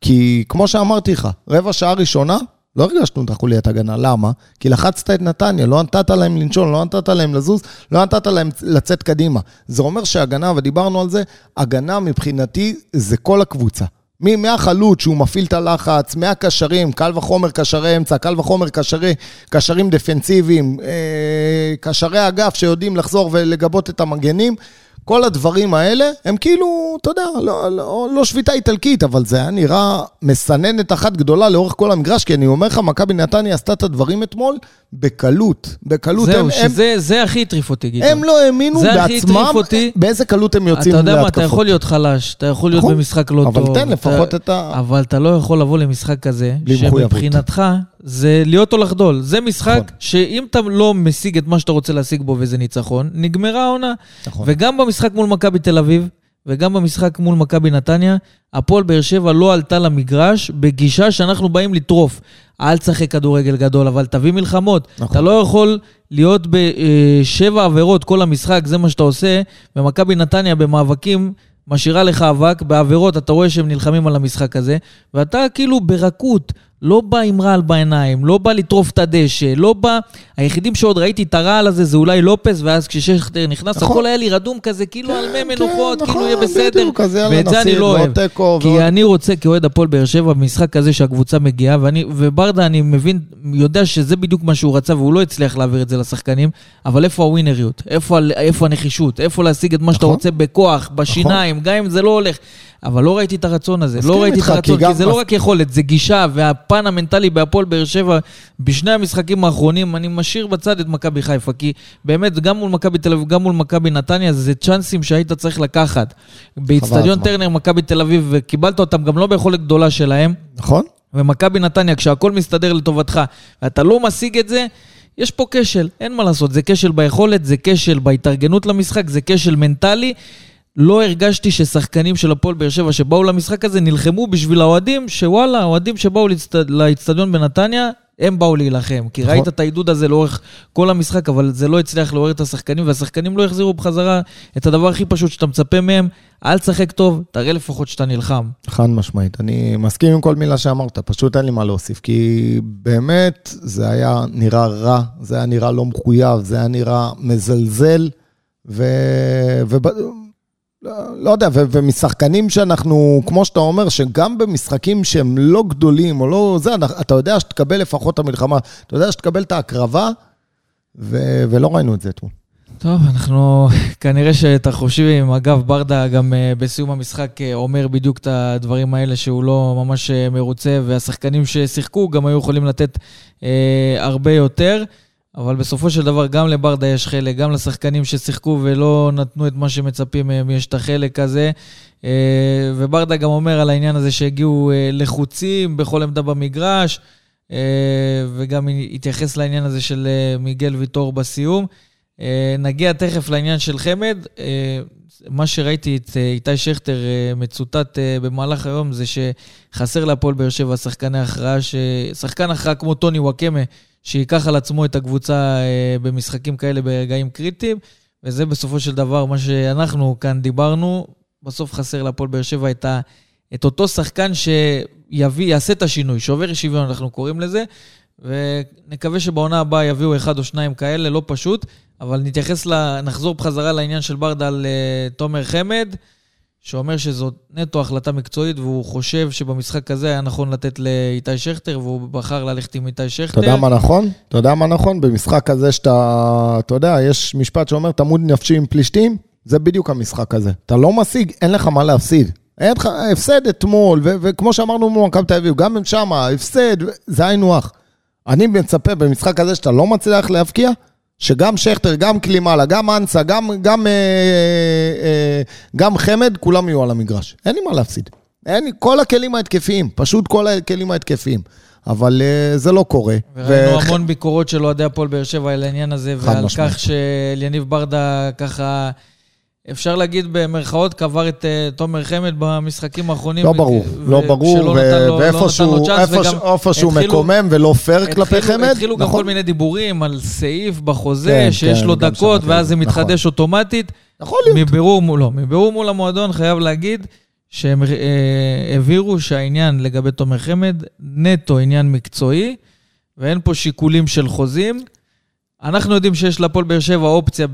כי כמו שאמרתי לך, רבע שעה ראשונה, לא הרגשנו את החוליית הגנה. למה? כי לחצת את נתניה, לא נתת להם לנשון, לא נתת להם לזוז, לא נתת להם לצאת קדימה. זה אומר שהגנה, ודיברנו על זה, הגנה מבחינתי זה כל הקבוצה. מהחלוץ שהוא מפעיל את הלחץ, מהקשרים, קל וחומר קשרי אמצע, קל וחומר קשרי, קשרים דפנסיביים, אה, קשרי אגף שיודעים לחזור ולגבות את המגנים. כל הדברים האלה הם כאילו, אתה יודע, לא, לא, לא שביתה איטלקית, אבל זה היה נראה מסננת אחת גדולה לאורך כל המגרש, כי אני אומר לך, מכבי נתניה עשתה את הדברים אתמול בקלות, בקלות. זהו, הם, הם, שזה זה הכי הטריף אותי, גיטו. הם לא האמינו בעצמם אותי. באיזה קלות הם יוצאים אתה להתקפות. יודע מה, אתה יכול להיות חלש, אתה יכול להיות נכון, במשחק לא אבל טוב. תן לפחות אתה- את ה... אבל אתה לא יכול לבוא למשחק כזה. שמבחינתך זה להיות או לחדול. זה משחק נכון. שאם אתה לא משיג את מה שאתה רוצה להשיג בו וזה ניצחון, נגמרה העונה. נכון. וגם במשחק מול מכבי תל אביב, וגם במשחק מול מכבי נתניה, הפועל באר שבע לא עלתה למגרש בגישה שאנחנו באים לטרוף. אל תשחק כדורגל גדול, אבל תביא מלחמות. נכון. אתה לא יכול להיות בשבע עבירות כל המשחק, זה מה שאתה עושה, ומכבי נתניה במאבקים משאירה לך אבק, בעבירות אתה רואה שהם נלחמים על המשחק הזה, ואתה כאילו ברכות, לא בא עם רעל בעיניים, לא בא לטרוף את הדשא, לא בא... היחידים שעוד ראיתי את הרעל הזה זה אולי לופס, ואז כששכטר נכנס, נכון. הכל היה לי רדום כזה, כאילו על מי מנוחות, כן, כאילו נכון, יהיה בסדר. בדיוק, אז יאללה, ואת זה אני לא אוהב. תיקו, כי ועוד- אני רוצה, כאוהד הפועל באר שבע, במשחק כזה שהקבוצה מגיעה, ואני, וברדה, אני מבין, יודע שזה בדיוק מה שהוא רצה, והוא לא הצליח להעביר את זה לשחקנים, אבל איפה הווינריות? איפה, איפה הנחישות? איפה להשיג את מה שאתה נכון. רוצה בכוח, בשיניים, גם אם זה לא הולך. אבל לא ראיתי את הרצון הזה, לא ראיתי את כי הרצון, גם כי זה לא מס- רק יכולת, זה גישה, והפן המנטלי בהפועל באר שבע, בשני המשחקים האחרונים, אני משאיר בצד את מכבי חיפה, כי באמת, גם מול מכבי תל אביב, גם מול מכבי נתניה, זה צ'אנסים שהיית צריך לקחת. באיצטדיון. טרנר, מכבי תל אביב, וקיבלת אותם גם לא ביכולת גדולה שלהם, נכון? ומכבי נתניה, כשהכול מסתדר לטובתך, ואתה לא משיג את זה, יש פה כשל, אין מה לעשות, זה כשל ביכולת, זה כשל בהתארגנות למשחק, זה כשל מנטלי. לא הרגשתי ששחקנים של הפועל באר שבע שבאו למשחק הזה נלחמו בשביל האוהדים, שוואלה, האוהדים שבאו לאצטדיון בנתניה, הם באו להילחם. כי נכון. ראית את העידוד הזה לאורך כל המשחק, אבל זה לא הצליח לעורר את השחקנים, והשחקנים לא החזירו בחזרה את הדבר הכי פשוט שאתה מצפה מהם, אל תשחק טוב, תראה לפחות שאתה נלחם. חד משמעית. אני מסכים עם כל מילה שאמרת, פשוט אין לי מה להוסיף, כי באמת זה היה נראה רע, זה היה נראה לא מחויב, זה היה נראה מזלזל, ו... ו... לא, לא יודע, ו- ומשחקנים שאנחנו, כמו שאתה אומר, שגם במשחקים שהם לא גדולים או לא זה, אתה יודע שתקבל לפחות את המלחמה, אתה יודע שתקבל את ההקרבה, ו- ולא ראינו את זה אתמול. טוב, אנחנו כנראה שאת החושבים, אגב, ברדה גם אה, בסיום המשחק אה, אומר בדיוק את הדברים האלה שהוא לא ממש אה, מרוצה, והשחקנים ששיחקו גם היו יכולים לתת אה, הרבה יותר, אבל בסופו של דבר גם לברדה יש חלק, גם לשחקנים ששיחקו ולא נתנו את מה שמצפים מהם, יש את החלק הזה. אה, וברדה גם אומר על העניין הזה שהגיעו אה, לחוצים בכל עמדה במגרש, אה, וגם התייחס לעניין הזה של מיגל ויטור בסיום. נגיע תכף לעניין של חמד. מה שראיתי את איתי שכטר מצוטט במהלך היום זה שחסר להפועל באר שבע שחקני הכרעה, שחקן הכרעה כמו טוני וואקמה, שייקח על עצמו את הקבוצה אה, במשחקים כאלה ברגעים קריטיים, וזה בסופו של דבר מה שאנחנו כאן דיברנו. בסוף חסר להפועל באר שבע את, ה, את אותו שחקן שיביא, יעשה את השינוי, שובר שוויון אנחנו קוראים לזה, ונקווה שבעונה הבאה יביאו אחד או שניים כאלה, לא פשוט, אבל נתייחס, ל... נחזור בחזרה לעניין של ברדה על uh, תומר חמד, שאומר שזאת נטו החלטה מקצועית, והוא חושב שבמשחק הזה היה נכון לתת לאיתי שכטר, והוא בחר ללכת עם איתי שכטר. אתה יודע מה נכון? אתה יודע מה נכון? במשחק הזה שאתה, אתה יודע, יש משפט שאומר, תמוד נפשי עם פלישתים, זה בדיוק המשחק הזה. אתה לא משיג, אין לך מה להפסיד. אין לך, הפסד אתמול, וכמו שאמרנו מול תל אביב, גם שמה, הפסד, זה היינו הך. אני מצפה במשחק הזה שאתה לא מצליח להבקיע, שגם שכטר, גם קלימאלה, גם אנסה, גם, גם, אה, אה, גם חמד, כולם יהיו על המגרש. אין לי מה להפסיד. אין לי, כל הכלים ההתקפיים, פשוט כל הכלים ההתקפיים. אבל אה, זה לא קורה. וראינו ו- המון ביקורות של אוהדי הפועל באר שבע על העניין הזה, ועל משמעית. כך שאליניב ברדה ככה, אפשר להגיד במרכאות, קבר את אה, תומר חמד במשחקים האחרונים. לא ברור, ו- לא ברור, לא התחילו- מקומם ולא פייר כלפי חמד, התחילו גם נכון. כל מיני דיבורים על סעיף בחוזה, כן, שיש כן, לו גם דקות, ואז זה, זה מתחדש אוטומטית. יכול להיות. מבירור מול, לא, מבירור מול המועדון, חייב להגיד שהם אה, הבהירו שהעניין לגבי תומר חמד, נטו עניין מקצועי, ואין פה שיקולים של חוזים. אנחנו יודעים שיש להפועל באר שבע אופציה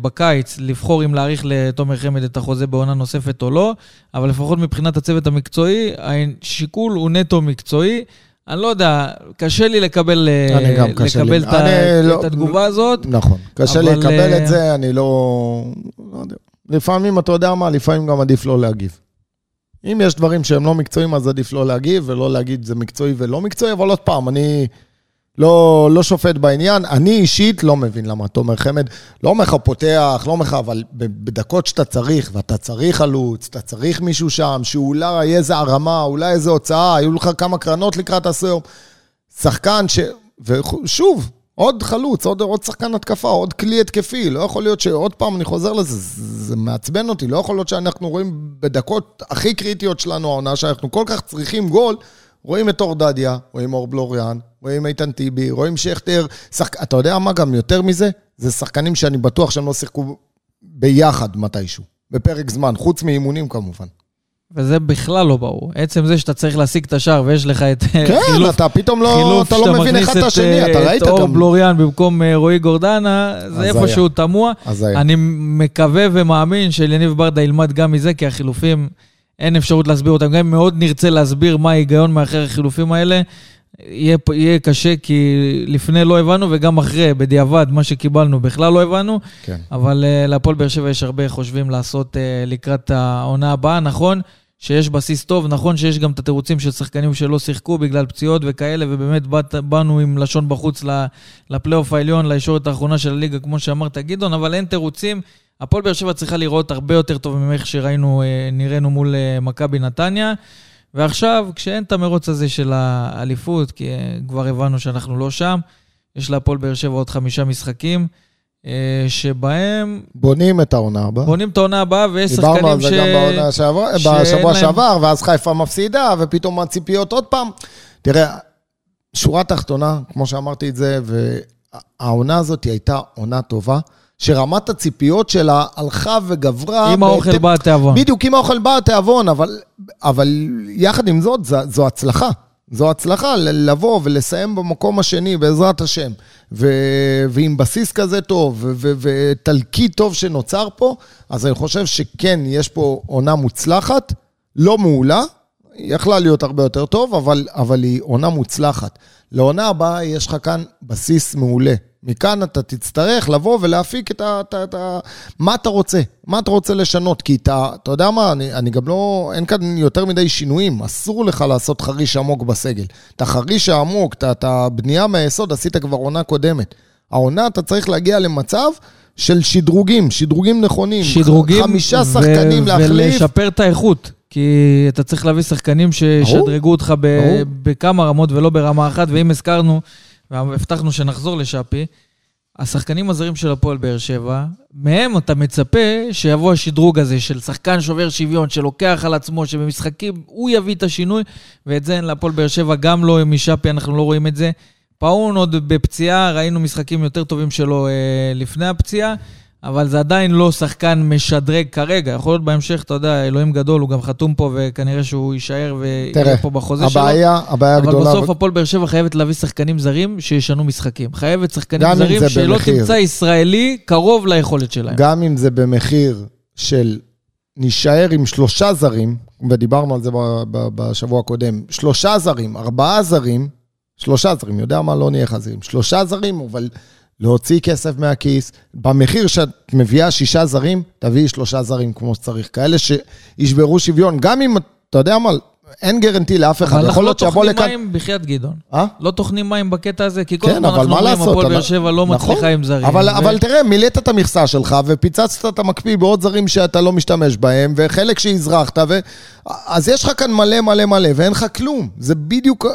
בקיץ לבחור אם להאריך לתומר חמד את החוזה בעונה נוספת או לא, אבל לפחות מבחינת הצוות המקצועי, השיקול הוא נטו מקצועי. אני לא יודע, קשה לי לקבל, אה, קשה לי. לקבל את, לא- את התגובה הזאת. נכון. קשה לי אבל, לקבל אה, את זה, אני לא... לא יודע. לפעמים, אתה יודע מה, לפעמים גם עדיף לא להגיב. אם יש דברים שהם לא מקצועיים, אז עדיף לא להגיב, ולא להגיד זה מקצועי ולא מקצועי, אבל עוד פעם, אני לא, לא שופט בעניין. אני אישית לא מבין למה תומר חמד, לא אומר לך פותח, לא אומר לך, אבל בדקות שאתה צריך, ואתה צריך חלוץ, אתה צריך מישהו שם, שאולי יהיה איזה הרמה, אולי איזה הוצאה, היו לך כמה קרנות לקראת הסיום. שחקן ש... ושוב, עוד חלוץ, עוד, עוד שחקן התקפה, עוד כלי התקפי. לא יכול להיות שעוד פעם אני חוזר לזה, זה, זה מעצבן אותי. לא יכול להיות שאנחנו רואים בדקות הכי קריטיות שלנו, העונה שאנחנו כל כך צריכים גול, רואים את אור דדיה, רואים אור בלוריאן, רואים איתן טיבי, רואים שכטר. שחק... אתה יודע מה גם יותר מזה? זה שחקנים שאני בטוח שהם לא שיחקו ביחד מתישהו, בפרק זמן, חוץ מאימונים כמובן. וזה בכלל לא ברור. עצם זה שאתה צריך להשיג את השער ויש לך את אה, כן, חילוף, אתה פתאום לא, חילוף אתה לא מבין אחד את השני, אתה ראית את אור גם. בלוריאן במקום אה, רועי גורדנה, זה. איפשהו תמוה. אני מקווה ומאמין שאליניב ברדה ילמד גם מזה, כי החילופים, אין אפשרות להסביר אותם. גם אם מאוד נרצה להסביר מה ההיגיון מאחורי החילופים האלה, יהיה, יהיה קשה, כי לפני לא הבנו, וגם אחרי, בדיעבד, מה שקיבלנו בכלל לא הבנו. כן. אבל uh, להפועל באר שבע יש הרבה חושבים לעשות uh, לקראת העונה הבאה. נכון שיש בסיס טוב, נכון שיש גם את התירוצים של שחקנים שלא שיחקו בגלל פציעות וכאלה, ובאמת באת, באנו עם לשון בחוץ לפלייאוף העליון, לישורת האחרונה של הליגה, כמו שאמרת, גדעון, אבל אין תירוצים. הפועל באר שבע צריכה לראות הרבה יותר טוב ממך שראינו, אה, נראינו מול אה, מכבי נתניה. ועכשיו, כשאין את המרוץ הזה של האליפות, כי אה, כבר הבנו שאנחנו לא שם, יש להפועל באר שבע עוד חמישה משחקים, שבהם בונים את העונה הבאה. בונים את העונה הבאה, ויש דיברנו שחקנים על זה ש... גם בעונה שעבר- שאין בשבוע להם- שעבר, ואז חיפה מפסידה, ופתאום הציפיות עוד פעם. תראה, שורה תחתונה, כמו שאמרתי את זה, והעונה הזאת הייתה עונה טובה, שרמת הציפיות שלה הלכה וגברה. עם האוכל בא התיאבון. בדיוק, עם האוכל בא התיאבון, אבל, אבל יחד עם זאת, זו, זו הצלחה. זו הצלחה לבוא ולסיים במקום השני, בעזרת השם. ו, ועם בסיס כזה טוב, ותלקיט טוב שנוצר פה, אז אני חושב שכן, יש פה עונה מוצלחת, לא מעולה, היא יכלה להיות הרבה יותר טוב, אבל, אבל היא עונה מוצלחת. לעונה הבאה יש לך כאן בסיס מעולה. מכאן אתה תצטרך לבוא ולהפיק את ה... את ה, את ה מה אתה רוצה? מה אתה רוצה לשנות? כי אתה, אתה יודע מה, אני, אני גם לא... אין כאן יותר מדי שינויים. אסור לך לעשות חריש עמוק בסגל. את החריש העמוק, את הבנייה מהיסוד, עשית כבר עונה קודמת. העונה, אתה צריך להגיע למצב של שדרוגים, שדרוגים נכונים. שדרוגים, חמישה ו- שחקנים להחליף. ולשפר את האיכות. כי אתה צריך להביא שחקנים שישדרגו אותך ב- ברור. בכמה רמות ולא ברמה אחת, ואם הזכרנו, והבטחנו שנחזור לשאפי, השחקנים הזרים של הפועל באר שבע, מהם אתה מצפה שיבוא השדרוג הזה של שחקן שובר שוויון, שלוקח על עצמו, שבמשחקים הוא יביא את השינוי, ואת זה אין להפועל באר שבע, גם לא משאפי, אנחנו לא רואים את זה. פאון עוד בפציעה, ראינו משחקים יותר טובים שלו אה, לפני הפציעה, אבל זה עדיין לא שחקן משדרג כרגע. יכול להיות בהמשך, אתה יודע, אלוהים גדול, הוא גם חתום פה, וכנראה שהוא יישאר ויהיה תראה, פה בחוזה שלו. הבעיה, הבעיה אבל הגדולה... בסוף הפועל באר שבע חייבת להביא שחקנים זרים שישנו משחקים. חייבת שחקנים זרים שלא במחיר. תמצא ישראלי קרוב ליכולת שלהם. גם אם זה במחיר של נישאר עם שלושה זרים, ודיברנו על זה בשבוע הקודם, שלושה זרים, ארבעה זרים, שלושה זרים, יודע מה, לא נהיה חזירים, שלושה זרים, אבל להוציא כסף מהכיס, במחיר שאת מביאה שישה זרים, תביאי שלושה זרים כמו שצריך, כאלה שישברו שוויון, גם אם, אתה יודע מה, אין גרנטי לאף אחד, אבל אנחנו יכול לא טוחנים לכאן... מים בחייאת גדעון. אה? לא טוחנים מים בקטע הזה, כי כל כן, הזמן אבל אנחנו אומרים? הפועל באר שבע לא נכון. מצליחה עם זרים. אבל, ו- אבל תראה, מילאת את המכסה שלך ופיצצת את המקפיא בעוד זרים שאתה לא משתמש בהם, וחלק שהזרחת, ו... אז יש לך כאן מלא מלא מלא, ואין לך כלום. זה בדיוק,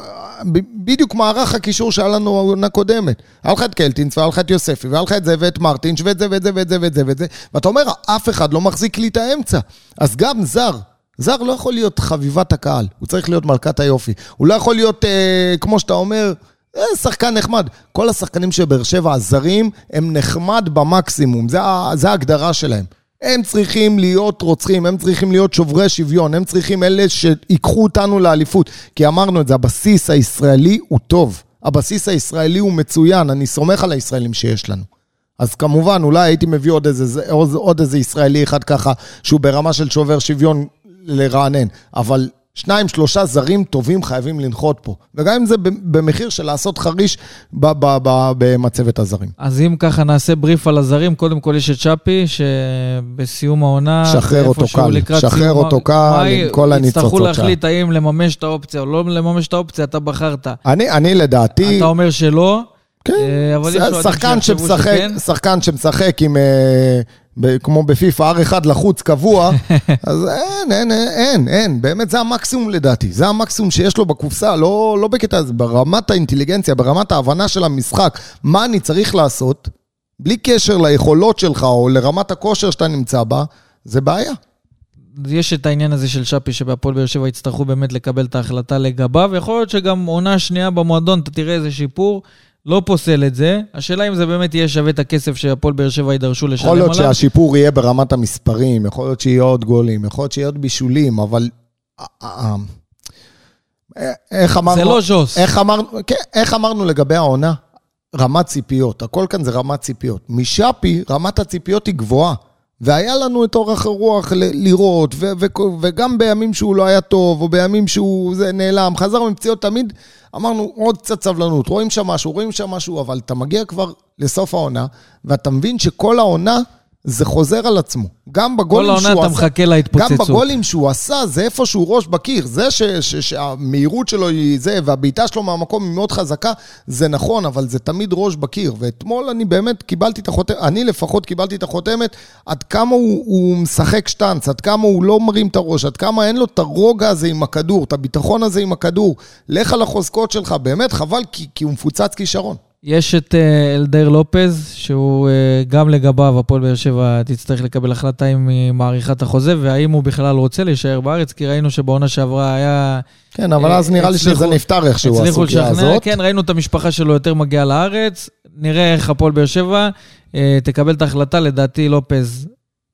בדיוק מערך הקישור שהיה לנו העונה קודמת. היה לך את קלטינס, והיה לך את יוספי, והיה לך את זה, ואת מרטינש, ואת זה, ואת זה, ואת זה, ואת זה, ואת זה, ואתה אומר, אף אחד לא מחזיק לי את האמצע. אז גם זר, זר לא יכול להיות חביבת הקהל, הוא צריך להיות מלכת היופי. הוא לא יכול להיות, אה, כמו שאתה אומר, אה, שחקן נחמד. כל השחקנים של באר שבע, הזרים, הם נחמד במקסימום, זה, ההגדרה שלהם. הם צריכים להיות רוצחים, הם צריכים להיות שוברי שוויון, הם צריכים אלה שיקחו אותנו לאליפות. כי אמרנו את זה, הבסיס הישראלי הוא טוב. הבסיס הישראלי הוא מצוין, אני סומך על הישראלים שיש לנו. אז כמובן, אולי הייתי מביא עוד איזה, עוד, עוד איזה ישראלי אחד ככה, שהוא ברמה של שובר שוויון לרענן. אבל שניים, שלושה זרים טובים חייבים לנחות פה. וגם אם זה במחיר של לעשות חריש במצבת הזרים. אז אם ככה נעשה בריף על הזרים, קודם כל יש את צ'אפי, שבסיום העונה... שחרר אותו קל, שחרר אותו קל עם כל הניצוצות יצטרכו שם. להחליט האם לממש את האופציה או לא לממש את האופציה, אתה בחרת. אני, אני לדעתי... אתה אומר שלא, כן, אה, אבל יש אוהדים שחקן שמשחק. שחקן שמשחק עם, אה, כמו בפיפא, R1 לחוץ קבוע, אז אין, אין, אין, אין, אין, באמת זה המקסימום לדעתי, זה המקסימום שיש לו בקופסה, לא, לא בקטע הזה, ברמת האינטליגנציה, ברמת ההבנה של המשחק, מה אני צריך לעשות, בלי קשר ליכולות שלך או לרמת הכושר שאתה נמצא בה, זה בעיה. יש את העניין הזה של שפי, שבהפועל באר שבע יצטרכו באמת לקבל את ההחלטה לגביו. יכול להיות שגם עונה שנייה במועדון, אתה תראה איזה שיפור. לא פוסל את זה. השאלה אם זה באמת יהיה שווה את הכסף שהפועל באר שבע יידרשו לשלם יכול עליו. להיות שהשיפור יהיה ברמת המספרים, יכול להיות שיהיה עוד גולים, יכול להיות שיהיה עוד בישולים, אבל איך אמרנו... זה לא ז'וס. איך אמרנו, כן, איך אמרנו לגבי העונה? רמת ציפיות. הכל כאן זה רמת ציפיות. משאפי, רמת הציפיות היא גבוהה. והיה לנו את אורך הרוח ל- לראות, ו- ו- וגם בימים שהוא לא היה טוב, או בימים שהוא זה נעלם, חזר מפציעות תמיד, אמרנו עוד קצת סבלנות, רואים שם משהו, רואים שם משהו, אבל אתה מגיע כבר לסוף העונה, ואתה מבין שכל העונה זה חוזר על עצמו. גם בגולים שהוא עשה... כל העונה אתה מחכה להתפוצצות. גם בגולים שהוא עשה, זה איפשהו ראש בקיר. זה ש, ש, שהמהירות שלו היא זה, והבעיטה שלו מהמקום היא מאוד חזקה, זה נכון, אבל זה תמיד ראש בקיר. ואתמול אני באמת קיבלתי את החותמת, אני לפחות קיבלתי את החותמת, עד כמה הוא, הוא משחק שטאנץ, עד כמה הוא לא מרים את הראש, עד כמה אין לו את הרוגע הזה עם הכדור, את הביטחון הזה עם הכדור. לך על החוזקות שלך, באמת חבל, כי, כי הוא מפוצץ כישרון. יש את אה, אלדר לופז, שהוא אה, גם לגביו, הפועל באר שבע תצטרך לקבל החלטה אם היא מאריכה את החוזה, והאם הוא בכלל רוצה להישאר בארץ, כי ראינו שבעונה שעברה היה... כן, אבל אז נראה לי שזה נפתר איכשהו, הסוגיה הזאת. כן, ראינו את המשפחה שלו יותר מגיעה לארץ, נראה איך הפועל באר שבע אה, תקבל את ההחלטה, לדעתי לופז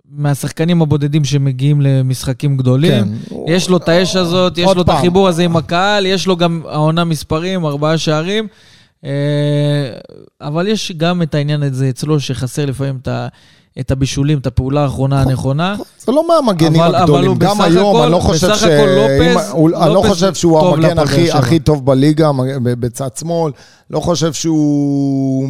מהשחקנים הבודדים שמגיעים למשחקים גדולים. כן. יש לו את האש הזאת, יש לו את החיבור הזה עם הקהל, יש לו גם העונה מספרים, ארבעה שערים. אה, אבל יש גם את העניין הזה אצלו, שחסר לפעמים את ה... את הבישולים, את הפעולה האחרונה הנכונה. זה לא מהמגנים אבל, הגדולים. אבל גם היום, אני לא חושב ש... לופס, הוא, אני לא חושב שהוא המגן הכי, הכי טוב בליגה, בצד שמאל. לא חושב שהוא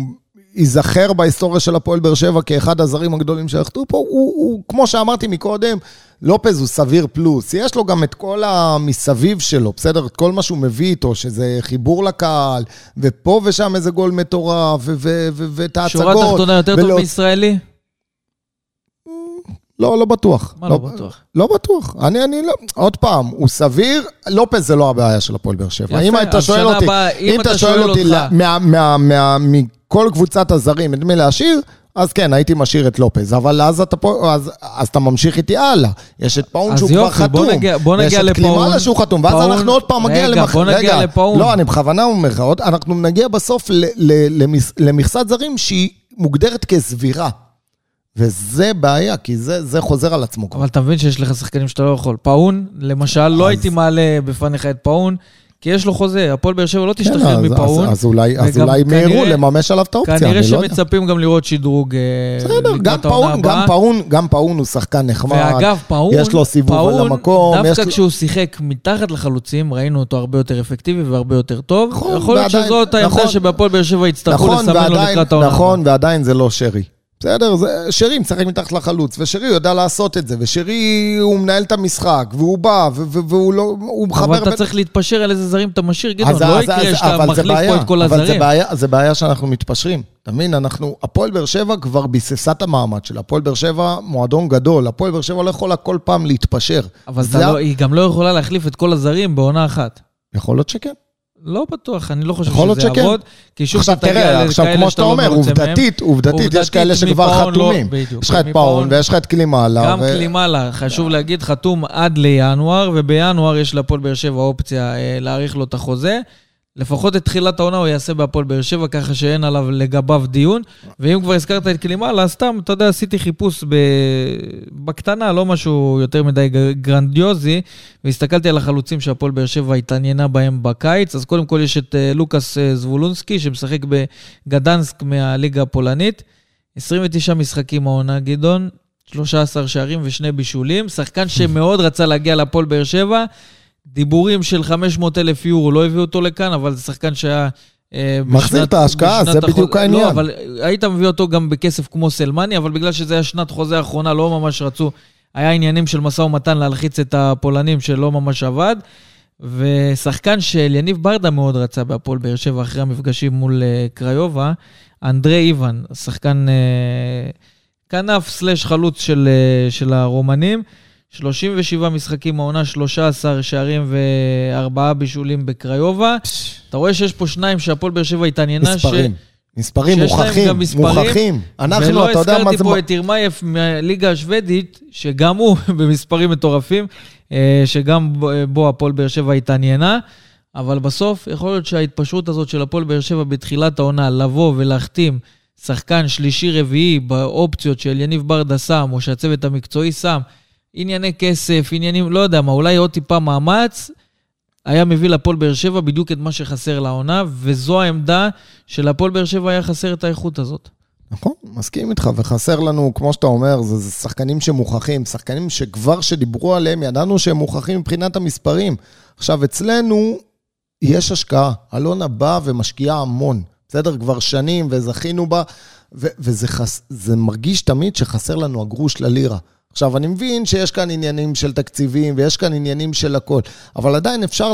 ייזכר בהיסטוריה של הפועל באר שבע כאחד הזרים הגדולים שהחטאו פה. הוא, הוא, כמו שאמרתי מקודם, לופז הוא סביר פלוס. יש לו גם את כל המסביב שלו, בסדר? את כל מה שהוא מביא איתו, שזה חיבור לקהל, ופה ושם איזה גול מטורף, ואת ההצגות. שורה תחתונה יותר ולא... טוב מישראלי? לא, לא בטוח. מה לא, לא בטוח? לא בטוח. אני, אני לא... עוד פעם, הוא סביר, לופז זה לא הבעיה של הפועל באר שבע. אם אתה שואל אותי, אם אתה שואל אותי מכל קבוצת הזרים, את מי להשאיר, אז כן, הייתי משאיר את לופז, אבל אז אתה, פה, אז, אז אתה ממשיך איתי הלאה. יש את פאון שהוא יופי, כבר חתום. בוא נגיע, בוא נגיע לפאון. יש את קלימאלה שהוא חתום, ואז פאון, אנחנו עוד פעם נגיע למח... בוא נגיע רגע, לפאון. לא, אני בכוונה אומר לך, אנחנו נגיע בסוף ל, ל, למס, למכסת זרים שהיא מוגדרת כסבירה. וזה בעיה, כי זה, זה חוזר על עצמו. אבל אתה מבין שיש לך שחקנים שאתה לא יכול. פאון, למשל, לא אז... לא הייתי מעלה בפניך את פאון. כי יש לו חוזה, הפועל באר שבע לא תשתחרר כן, מפאון. אז, אז אולי, אז אולי מיהרו לממש עליו את האופציה, אני לא יודע. כנראה שמצפים גם לראות שדרוג אה, בסדר, גם פאון, גם פאון, גם פאון הוא שחקן נחמד. ואגב, פאון, יש לו סיבוב פאון, על המקום. דווקא יש... כשהוא שיחק מתחת לחלוצים, ראינו אותו הרבה יותר אפקטיבי והרבה יותר טוב. נכון, יכול להיות שזאת העמדה נכון, שבהפועל באר שבע יצטרכו נכון, לסמן לו לקראת העונה. נכון, ועדיין זה לא שרי. בסדר, זה, שרי משחק מתחת לחלוץ, ושרי יודע לעשות את זה, ושרי הוא מנהל את המשחק, והוא בא, והוא לא, הוא מחבר... אבל אתה ב... צריך להתפשר על איזה זרים אתה משאיר, גדעון, לא יקרה שאתה מחליף פה את כל הזרים. אבל זה בעיה, זה בעיה שאנחנו מתפשרים. אתה מבין, אנחנו, הפועל באר שבע כבר ביססה את המעמד שלה. הפועל באר שבע מועדון גדול, הפועל באר שבע לא יכולה כל פעם להתפשר. אבל זה... לא, היא גם לא יכולה להחליף את כל הזרים בעונה אחת. יכול להיות שכן. לא בטוח, אני לא חושב שזה יעבוד. כי שוב, עכשיו תראה, עכשיו כמו שאתה לא אומר, עובדתית, עובדתית, יש כאלה שכבר לא- חתומים. יש לך את פאון ויש לך את קלימאלה. גם קלימאלה, חשוב להגיד, חתום עד לינואר, ובינואר יש להפועל באר שבע אופציה אה, להאריך לו את החוזה. לפחות את תחילת העונה הוא יעשה בהפועל באר שבע, ככה שאין עליו לגביו דיון. ואם כבר הזכרת את קלימאלה, סתם, אתה יודע, עשיתי חיפוש ב... בקטנה, לא משהו יותר מדי גרנדיוזי, והסתכלתי על החלוצים שהפועל באר שבע התעניינה בהם בקיץ. אז קודם כל יש את אה, לוקאס אה, זבולונסקי, שמשחק בגדנסק מהליגה הפולנית. 29 משחקים העונה, גדעון, 13 שערים ושני בישולים. שחקן שמאוד רצה להגיע להפועל באר שבע. דיבורים של 500 אלף יורו, לא הביאו אותו לכאן, אבל זה שחקן שהיה... אה, מחזיר את ההשקעה, זה בדיוק העניין. לא, אבל היית מביא אותו גם בכסף כמו סלמני, אבל בגלל שזה היה שנת חוזה האחרונה, לא ממש רצו. היה עניינים של משא ומתן להלחיץ את הפולנים שלא ממש עבד. ושחקן של יניב ברדה מאוד רצה בהפועל באר שבע אחרי המפגשים מול אה, קריובה, אנדרי איוון, שחקן אה, כנף סלש חלוץ של, של הרומנים. 37 משחקים העונה, 13 שערים וארבעה בישולים בקריובה. אתה רואה שיש פה שניים שהפועל באר שבע התעניינה. מספרים. ש... מספרים מוכחים, מוכחים. אנחנו, אתה יודע מה זה... ולא הזכרתי פה את ירמייף מהליגה השוודית, שגם הוא במספרים מטורפים, אה, שגם בו הפועל באר שבע התעניינה. אבל בסוף, יכול להיות שההתפשרות הזאת של הפועל באר שבע בתחילת העונה, לבוא ולהחתים שחקן שלישי-רביעי באופציות של יניב ברדה שם, או שהצוות המקצועי שם, ענייני כסף, עניינים, לא יודע מה, אולי עוד טיפה מאמץ, היה מביא לפועל באר שבע בדיוק את מה שחסר לעונה, וזו העמדה שלפועל באר שבע היה חסר את האיכות הזאת. נכון, מסכים איתך, וחסר לנו, כמו שאתה אומר, זה, זה שחקנים שמוכחים, שחקנים שכבר שדיברו עליהם, ידענו שהם מוכחים מבחינת המספרים. עכשיו, אצלנו יש השקעה. אלונה באה ומשקיעה המון, בסדר? כבר שנים, וזכינו בה, ו- וזה חס- מרגיש תמיד שחסר לנו הגרוש ללירה. עכשיו, אני מבין שיש כאן עניינים של תקציבים ויש כאן עניינים של הכל, אבל עדיין אפשר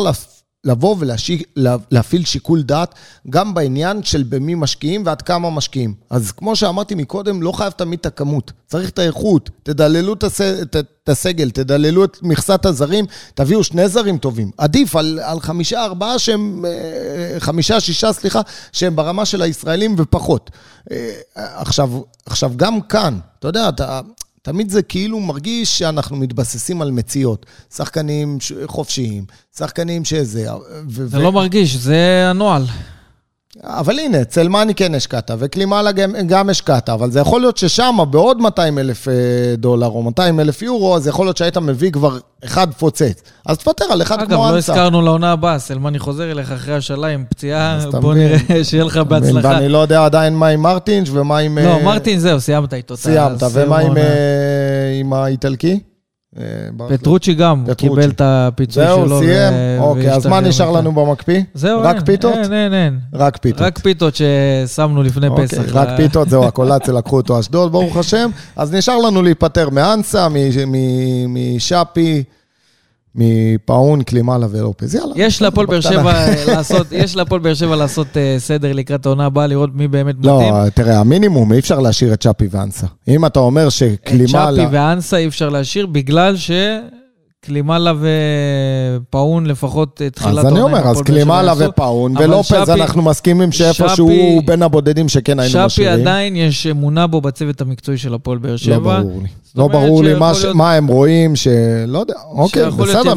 לבוא ולהפעיל שיקול דעת גם בעניין של במי משקיעים ועד כמה משקיעים. אז כמו שאמרתי מקודם, לא חייב תמיד את הכמות, צריך את האיכות. תדללו את הסגל, תדללו את מכסת הזרים, תביאו שני זרים טובים. עדיף על, על חמישה, ארבעה שהם, אה, חמישה, שישה, סליחה, שהם ברמה של הישראלים ופחות. אה, עכשיו, עכשיו גם כאן, אתה יודע, אתה... תמיד זה כאילו מרגיש שאנחנו מתבססים על מציאות. שחקנים חופשיים, שחקנים שזה... זה ו- לא מרגיש, זה הנוהל. אבל הנה, אצל מאני כן השקעת, וקלימאלה גם, גם השקעת, אבל זה יכול להיות ששם, בעוד 200 אלף אה, דולר או 200 אלף יורו, אז יכול להיות שהיית מביא כבר אחד פוצץ. אז תוותר על אחד אגב, כמו אנסה. אנסה. אגב, לא הזכרנו לעונה הבאה, סלמני חוזר אליך אחרי השאלה עם פציעה, בוא נראה, שיהיה לך בהצלחה. ואני לא יודע עדיין מה עם מרטינש ומה עם... לא, אה, מרטינש זהו, סיימת איתו. סיימת, ומה עם, אה, עם האיטלקי? אה, פטרוצ'י גם קיבל את הפיצוי שלו. זהו, סיים? אוקיי, אז מה נשאר לנו במקפיא? זהו, רק פיתות? אין, אין, אין. רק פיתות. רק פיתות ששמנו לפני אוקיי, פסח. רק פיתות, זהו, הקולציה לקחו אותו אשדוד, ברוך השם. אז נשאר לנו להיפטר מאנסה, משאפי. מפאון, קלימאלה ולופז, יאללה. יש להפועל באר שבע לעשות, יש להפועל באר שבע לעשות uh, סדר לקראת העונה הבאה, לראות מי באמת לא, מתאים. לא, תראה, המינימום, אי אפשר להשאיר את צ'אפי ואנסה. אם אתה אומר שקלימאלה... את צ'אפי ואנסה אי אפשר להשאיר, בגלל ש... קלימאלה ופאון לפחות תחילת עונה. אז אני אומר, אז קלימאלה ופאון, ולופז אנחנו מסכימים שאיפה שהוא בין הבודדים שכן היינו משאירים. שפי עדיין יש אמונה בו בצוות המקצועי של הפועל באר שבע. לא ברור לי. לא ברור לי מה הם רואים, שלא יודע, אוקיי, בסדר,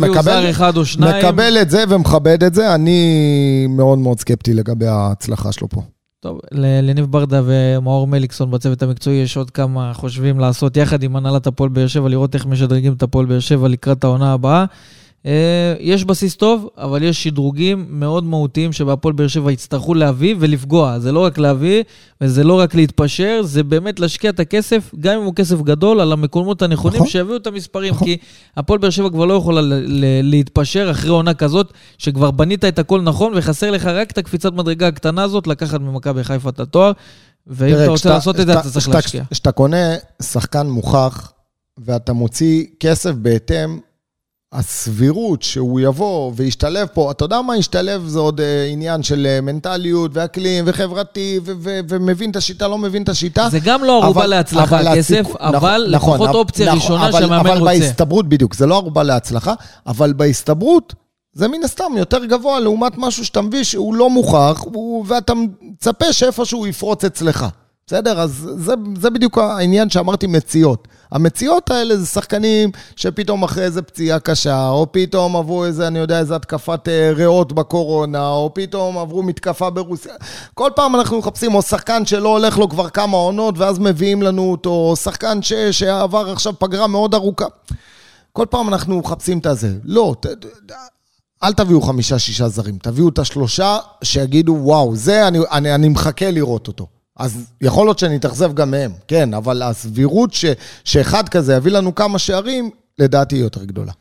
מקבל את זה ומכבד את זה, אני מאוד מאוד סקפטי לגבי ההצלחה שלו פה. טוב, לניב ברדה ומאור מליקסון בצוות המקצועי יש עוד כמה חושבים לעשות יחד עם הנהלת הפועל באר שבע, לראות איך משדרגים את הפועל באר שבע לקראת העונה הבאה. אה, יש בסיס טוב, אבל יש שדרוגים מאוד מהותיים שבהפועל באר שבע יצטרכו להביא ולפגוע. זה לא רק להביא, וזה לא רק להתפשר, זה באמת להשקיע את הכסף, גם אם הוא כסף גדול, על המקומות הנכונים, נכון. שיביאו את המספרים. נכון. כי הפועל באר שבע כבר לא יכולה להתפשר אחרי עונה כזאת, שכבר בנית את הכל נכון, וחסר לך רק את הקפיצת מדרגה הקטנה הזאת, לקחת ממכבי חיפה את התואר. ואם אתה רוצה לעשות את זה, אתה צריך להשקיע. כשאתה קונה שחקן מוכח, ואתה מוציא כסף בהתאם, הסבירות שהוא יבוא וישתלב פה, אתה יודע מה ישתלב זה עוד אה, עניין של אה, מנטליות ואקלים וחברתי ו- ו- ומבין את השיטה, לא מבין את השיטה. זה גם לא ערובה להצלחה, אבל כסף, הסיכ... אבל נכון, לפחות נכון, אופציה נכון, ראשונה אבל, שהמאמן אבל רוצה. אבל בהסתברות, בדיוק, זה לא ערובה להצלחה, אבל בהסתברות זה מן הסתם יותר גבוה לעומת משהו שאתה מביא שהוא לא מוכח, הוא, ואתה מצפה שאיפשהו יפרוץ אצלך. בסדר? אז זה, זה בדיוק העניין שאמרתי מציאות. המציאות האלה זה שחקנים שפתאום אחרי איזה פציעה קשה, או פתאום עברו איזה, אני יודע, איזה התקפת אה, ריאות בקורונה, או פתאום עברו מתקפה ברוסיה. כל פעם אנחנו מחפשים או שחקן שלא הולך לו כבר כמה עונות, ואז מביאים לנו אותו, או שחקן ש, שעבר עכשיו פגרה מאוד ארוכה. כל פעם אנחנו מחפשים את הזה. לא, ת, אל תביאו חמישה-שישה זרים, תביאו את השלושה שיגידו, וואו, זה, אני, אני, אני מחכה לראות אותו. אז יכול להיות שאני אתאכזב גם מהם, כן, אבל הסבירות ש, שאחד כזה יביא לנו כמה שערים, לדעתי היא יותר גדולה.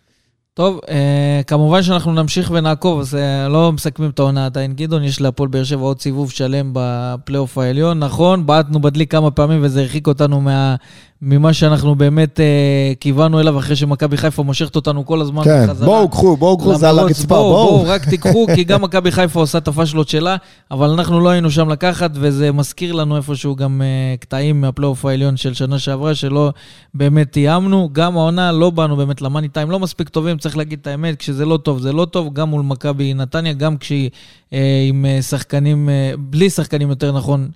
טוב, אה, כמובן שאנחנו נמשיך ונעקוב, אז אה, לא מסכמים את העונה עדיין. גדעון, יש להפועל באר שבע עוד סיבוב שלם בפלייאוף העליון. נכון, בעטנו בדלי כמה פעמים וזה הרחיק אותנו מה, ממה שאנחנו באמת אה, כיוונו אליו אחרי שמכבי חיפה מושכת אותנו כל הזמן כן, בחזרה. בואו קחו, בואו קחו, זה על הרצפה, בואו. בואו, בואו, רק תיקחו, כי גם מכבי חיפה עושה את הפשלות שלה, אבל אנחנו לא היינו שם לקחת, וזה מזכיר לנו איפשהו גם אה, קטעים מהפלייאוף העליון של שנה שעברה, שלא באמת תיאמנו. גם העונה לא באנו באמת למאני טיים, לא מספיק טובים, צריך להגיד את האמת, כשזה לא טוב זה לא טוב, גם מול מכבי נתניה, גם כשהיא אה, עם אה, שחקנים, אה, בלי שחקנים יותר נכון,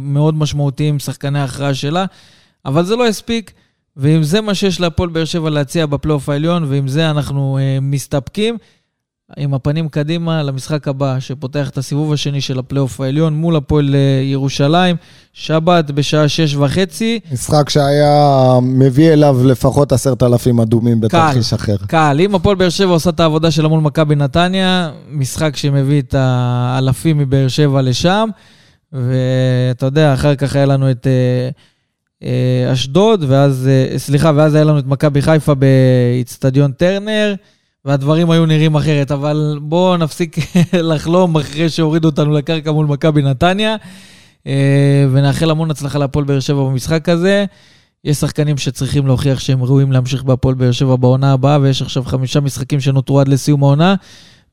מאוד משמעותיים, שחקני ההכרעה שלה. אבל זה לא הספיק, ואם זה מה שיש להפועל באר שבע להציע בפלייאוף העליון, ועם זה אנחנו מסתפקים, עם הפנים קדימה למשחק הבא, שפותח את הסיבוב השני של הפלייאוף העליון מול הפועל אה, ירושלים, שבת בשעה שש וחצי. משחק שהיה מביא אליו לפחות עשרת אלפים אדומים בתרחיש אחר. קל. אם הפועל באר שבע עושה את העבודה שלה מול מכבי נתניה, משחק שמביא את האלפים מבאר שבע לשם, ואתה יודע, אחר כך היה לנו את... אה, אה, אשדוד, ואז, סליחה, ואז היה לנו את מכבי חיפה באיצטדיון טרנר. והדברים היו נראים אחרת, אבל בואו נפסיק לחלום אחרי שהורידו אותנו לקרקע מול מכבי נתניה, אה, ונאחל המון הצלחה להפועל באר שבע במשחק הזה. יש שחקנים שצריכים להוכיח שהם ראויים להמשיך בהפועל באר שבע בעונה הבאה, ויש עכשיו חמישה משחקים שנותרו עד לסיום העונה.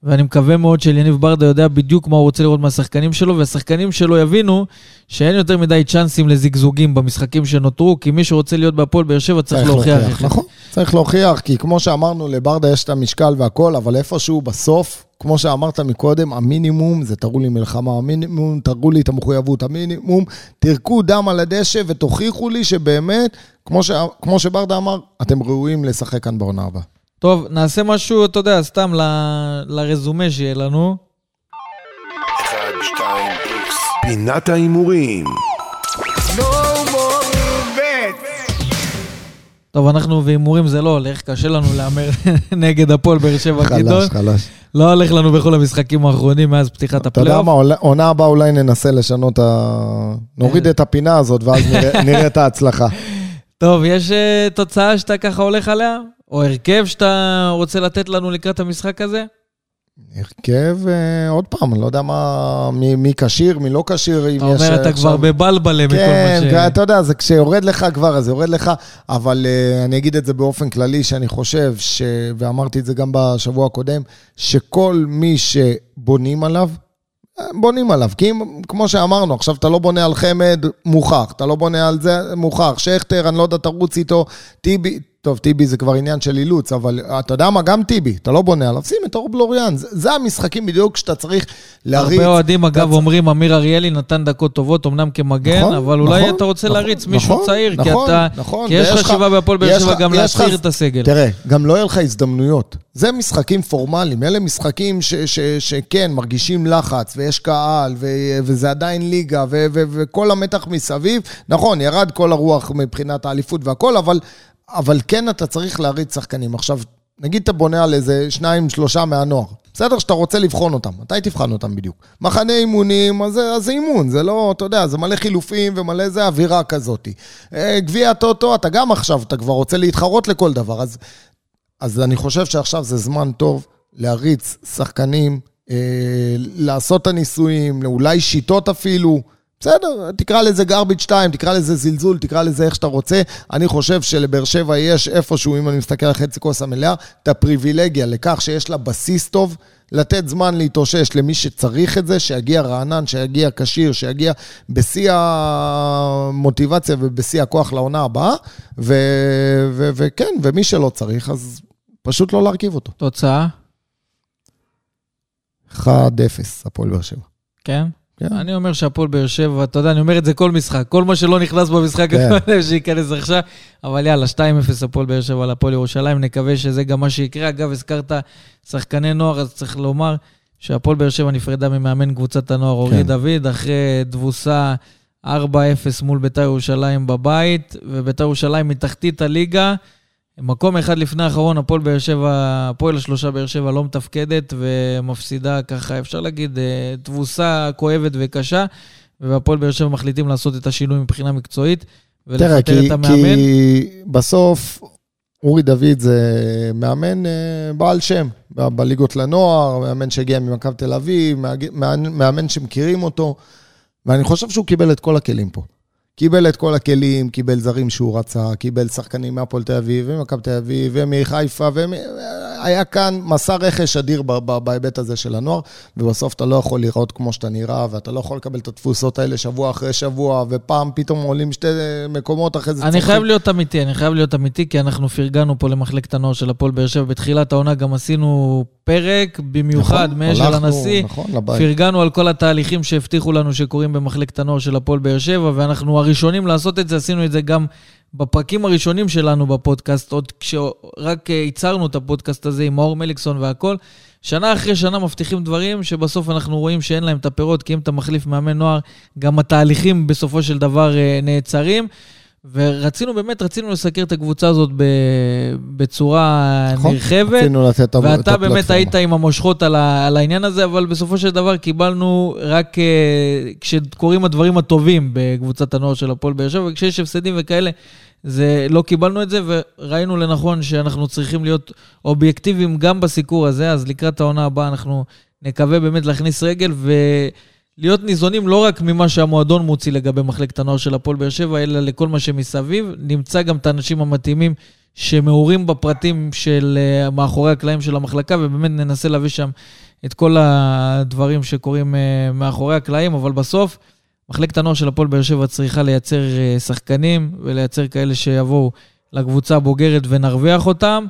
ואני מקווה מאוד שאליניב ברדה יודע בדיוק מה הוא רוצה לראות מהשחקנים שלו, והשחקנים שלו יבינו שאין יותר מדי צ'אנסים לזיגזוגים במשחקים שנותרו, כי מי שרוצה להיות בהפועל באר שבע צריך להוכיח. להוכיח נכון, צריך להוכיח, כי כמו שאמרנו, לברדה יש את המשקל והכל, אבל איפשהו בסוף, כמו שאמרת מקודם, המינימום זה תראו לי מלחמה, המינימום תראו לי את המחויבות, המינימום תירקו דם על הדשא ותוכיחו לי שבאמת, כמו, ש... כמו שברדה אמר, אתם ראויים לשחק כאן בעונה הבאה. טוב, נעשה משהו, אתה יודע, סתם ל... לרזומה שיהיה לנו. 1, 2, איקס. פינת ההימורים. טוב, אנחנו והימורים זה לא הולך, קשה לנו להמר נגד הפועל באר שבע גדול. חלש, חלש. לא הולך לנו בכל המשחקים האחרונים מאז פתיחת הפלייאוף. אתה יודע מה, עונה הבאה אולי ננסה לשנות, ה... נוריד את הפינה הזאת ואז נראה את ההצלחה. טוב, יש אה, תוצאה שאתה ככה הולך עליה? או הרכב שאתה רוצה לתת לנו לקראת המשחק הזה? הרכב, אה, עוד פעם, אני לא יודע מה, מי, מי כשיר, מי לא כשיר. אתה אומר, אתה עכשיו... כבר בבלבלה מכל כן, מה ש... כן, אתה יודע, זה כשיורד לך כבר, אז יורד לך, אבל uh, אני אגיד את זה באופן כללי, שאני חושב, ש... ואמרתי את זה גם בשבוע הקודם, שכל מי שבונים עליו, בונים עליו. כי אם, כמו שאמרנו, עכשיו אתה לא בונה על חמד, מוכח. אתה לא בונה על זה, מוכח. שכטר, אני לא יודע, תרוץ איתו. טיבי, טוב, טיבי זה כבר עניין של אילוץ, אבל אתה יודע מה, גם טיבי, אתה לא בונה עליו, שים את אור בלוריאן. זה, זה המשחקים בדיוק שאתה צריך להריץ. הרבה אוהדים, אגב, אתה... אומרים, אמיר אריאלי נתן דקות טובות, אמנם כמגן, נכון, אבל נכון, אולי אתה רוצה נכון, להריץ מישהו נכון, צעיר, נכון, כי אתה... נכון, כי יש חשיבה בהפועל באר שבע גם להצעיר את הסגל. תראה, גם לא יהיה לך הזדמנויות. זה משחקים פורמליים, אלה משחקים שכן, מרגישים לחץ, ויש קהל, ו- וזה עדיין ליגה, ו- ו- וכל המתח מסביב. נכון, ירד כל הרוח מבחינת האליפות והכל, אבל... אבל כן אתה צריך להריץ שחקנים. עכשיו, נגיד אתה בונה על איזה שניים, שלושה מהנוער. בסדר שאתה רוצה לבחון אותם, מתי תבחן אותם בדיוק? מחנה אימונים, אז, זה אימון, זה לא, אתה יודע, זה מלא חילופים ומלא זה אווירה כזאת. אה, גביע הטוטו, אתה גם עכשיו, אתה כבר רוצה להתחרות לכל דבר, אז, אז אני חושב שעכשיו זה זמן טוב להריץ שחקנים, אה, לעשות את הניסויים, אולי שיטות אפילו. בסדר, תקרא לזה garbage 2, תקרא לזה זלזול, תקרא לזה איך שאתה רוצה. אני חושב שלבאר שבע יש איפשהו, אם אני מסתכל על חצי כוס המלאה, את הפריבילגיה לכך שיש לה בסיס טוב, לתת זמן להתאושש למי שצריך את זה, שיגיע רענן, שיגיע כשיר, שיגיע בשיא המוטיבציה ובשיא הכוח לעונה הבאה, וכן, ומי שלא צריך, אז פשוט לא להרכיב אותו. תוצאה? 1-0, הפועל באר שבע. כן? כן. אני אומר שהפועל באר שבע, אתה יודע, אני אומר את זה כל משחק. כל מה שלא נכנס במשחק, כן. שייכנס עכשיו. אבל יאללה, 2-0 הפועל באר שבע לפועל ירושלים, נקווה שזה גם מה שיקרה. אגב, הזכרת שחקני נוער, אז צריך לומר שהפועל באר שבע נפרדה ממאמן קבוצת הנוער אורי כן. דוד, אחרי תבוסה 4-0 מול בית"ר ירושלים בבית, ובית"ר ירושלים מתחתית הליגה. מקום אחד לפני האחרון, הפועל באר שבע, הפועל השלושה באר שבע לא מתפקדת ומפסידה ככה, אפשר להגיד, אה, תבוסה כואבת וקשה, והפועל באר שבע מחליטים לעשות את השינוי מבחינה מקצועית ולפטר את המאמן. כי בסוף אורי דוד זה מאמן אה, בעל שם, בליגות לנוער, מאמן שהגיע ממכבי תל אביב, מאמן שמכירים אותו, ואני חושב שהוא קיבל את כל הכלים פה. קיבל את כל הכלים, קיבל זרים שהוא רצה, קיבל שחקנים מהפועל תל אביב, ומכבי תל אביב, ומחיפה, והיה כאן מסע רכש אדיר בהיבט הזה של הנוער, ובסוף אתה לא יכול לראות כמו שאתה נראה, ואתה לא יכול לקבל את התפוסות האלה שבוע אחרי שבוע, ופעם פתאום עולים שתי מקומות אחרי זה. אני צוחק. חייב להיות אמיתי, אני חייב להיות אמיתי, כי אנחנו פרגנו פה למחלקת הנוער של הפועל באר שבע. בתחילת העונה גם עשינו פרק, במיוחד נכון, מאשל הנשיא. נכון, לבית. פרגנו על כל התהליכים שהבטיחו לנו שקורים במחלקת הנוער של הפועל באר שבע, ואנחנו הראשונים לעשות את זה, עשינו את זה גם בפרקים הראשונים שלנו בפודקאסט, עוד כשרק ייצרנו את הפודקאסט הזה עם מאור מליקסון והכל, שנה אחרי שנה מבטיחים דברים שבסוף אנחנו רואים שאין להם את הפירות, כי אם אתה מחליף מאמן נוער, גם התהליכים בסופו של דבר אה, נעצרים. ורצינו, באמת רצינו לסקר את הקבוצה הזאת בצורה נכון, נרחבת. רצינו לתת את הפלטפורמה. ואתה באמת היית עם המושכות על, ה, על העניין הזה, אבל בסופו של דבר קיבלנו רק uh, כשקורים הדברים הטובים בקבוצת הנוער של הפועל באר שבע, וכשיש הפסדים וכאלה, זה, לא קיבלנו את זה, וראינו לנכון שאנחנו צריכים להיות אובייקטיביים גם בסיקור הזה, אז לקראת העונה הבאה אנחנו נקווה באמת להכניס רגל ו... להיות ניזונים לא רק ממה שהמועדון מוציא לגבי מחלקת הנוער של הפועל באר שבע, אלא לכל מה שמסביב. נמצא גם את האנשים המתאימים שמעורים בפרטים של uh, מאחורי הקלעים של המחלקה, ובאמת ננסה להביא שם את כל הדברים שקורים uh, מאחורי הקלעים, אבל בסוף, מחלקת הנוער של הפועל באר שבע צריכה לייצר uh, שחקנים ולייצר כאלה שיבואו לקבוצה הבוגרת ונרוויח אותם.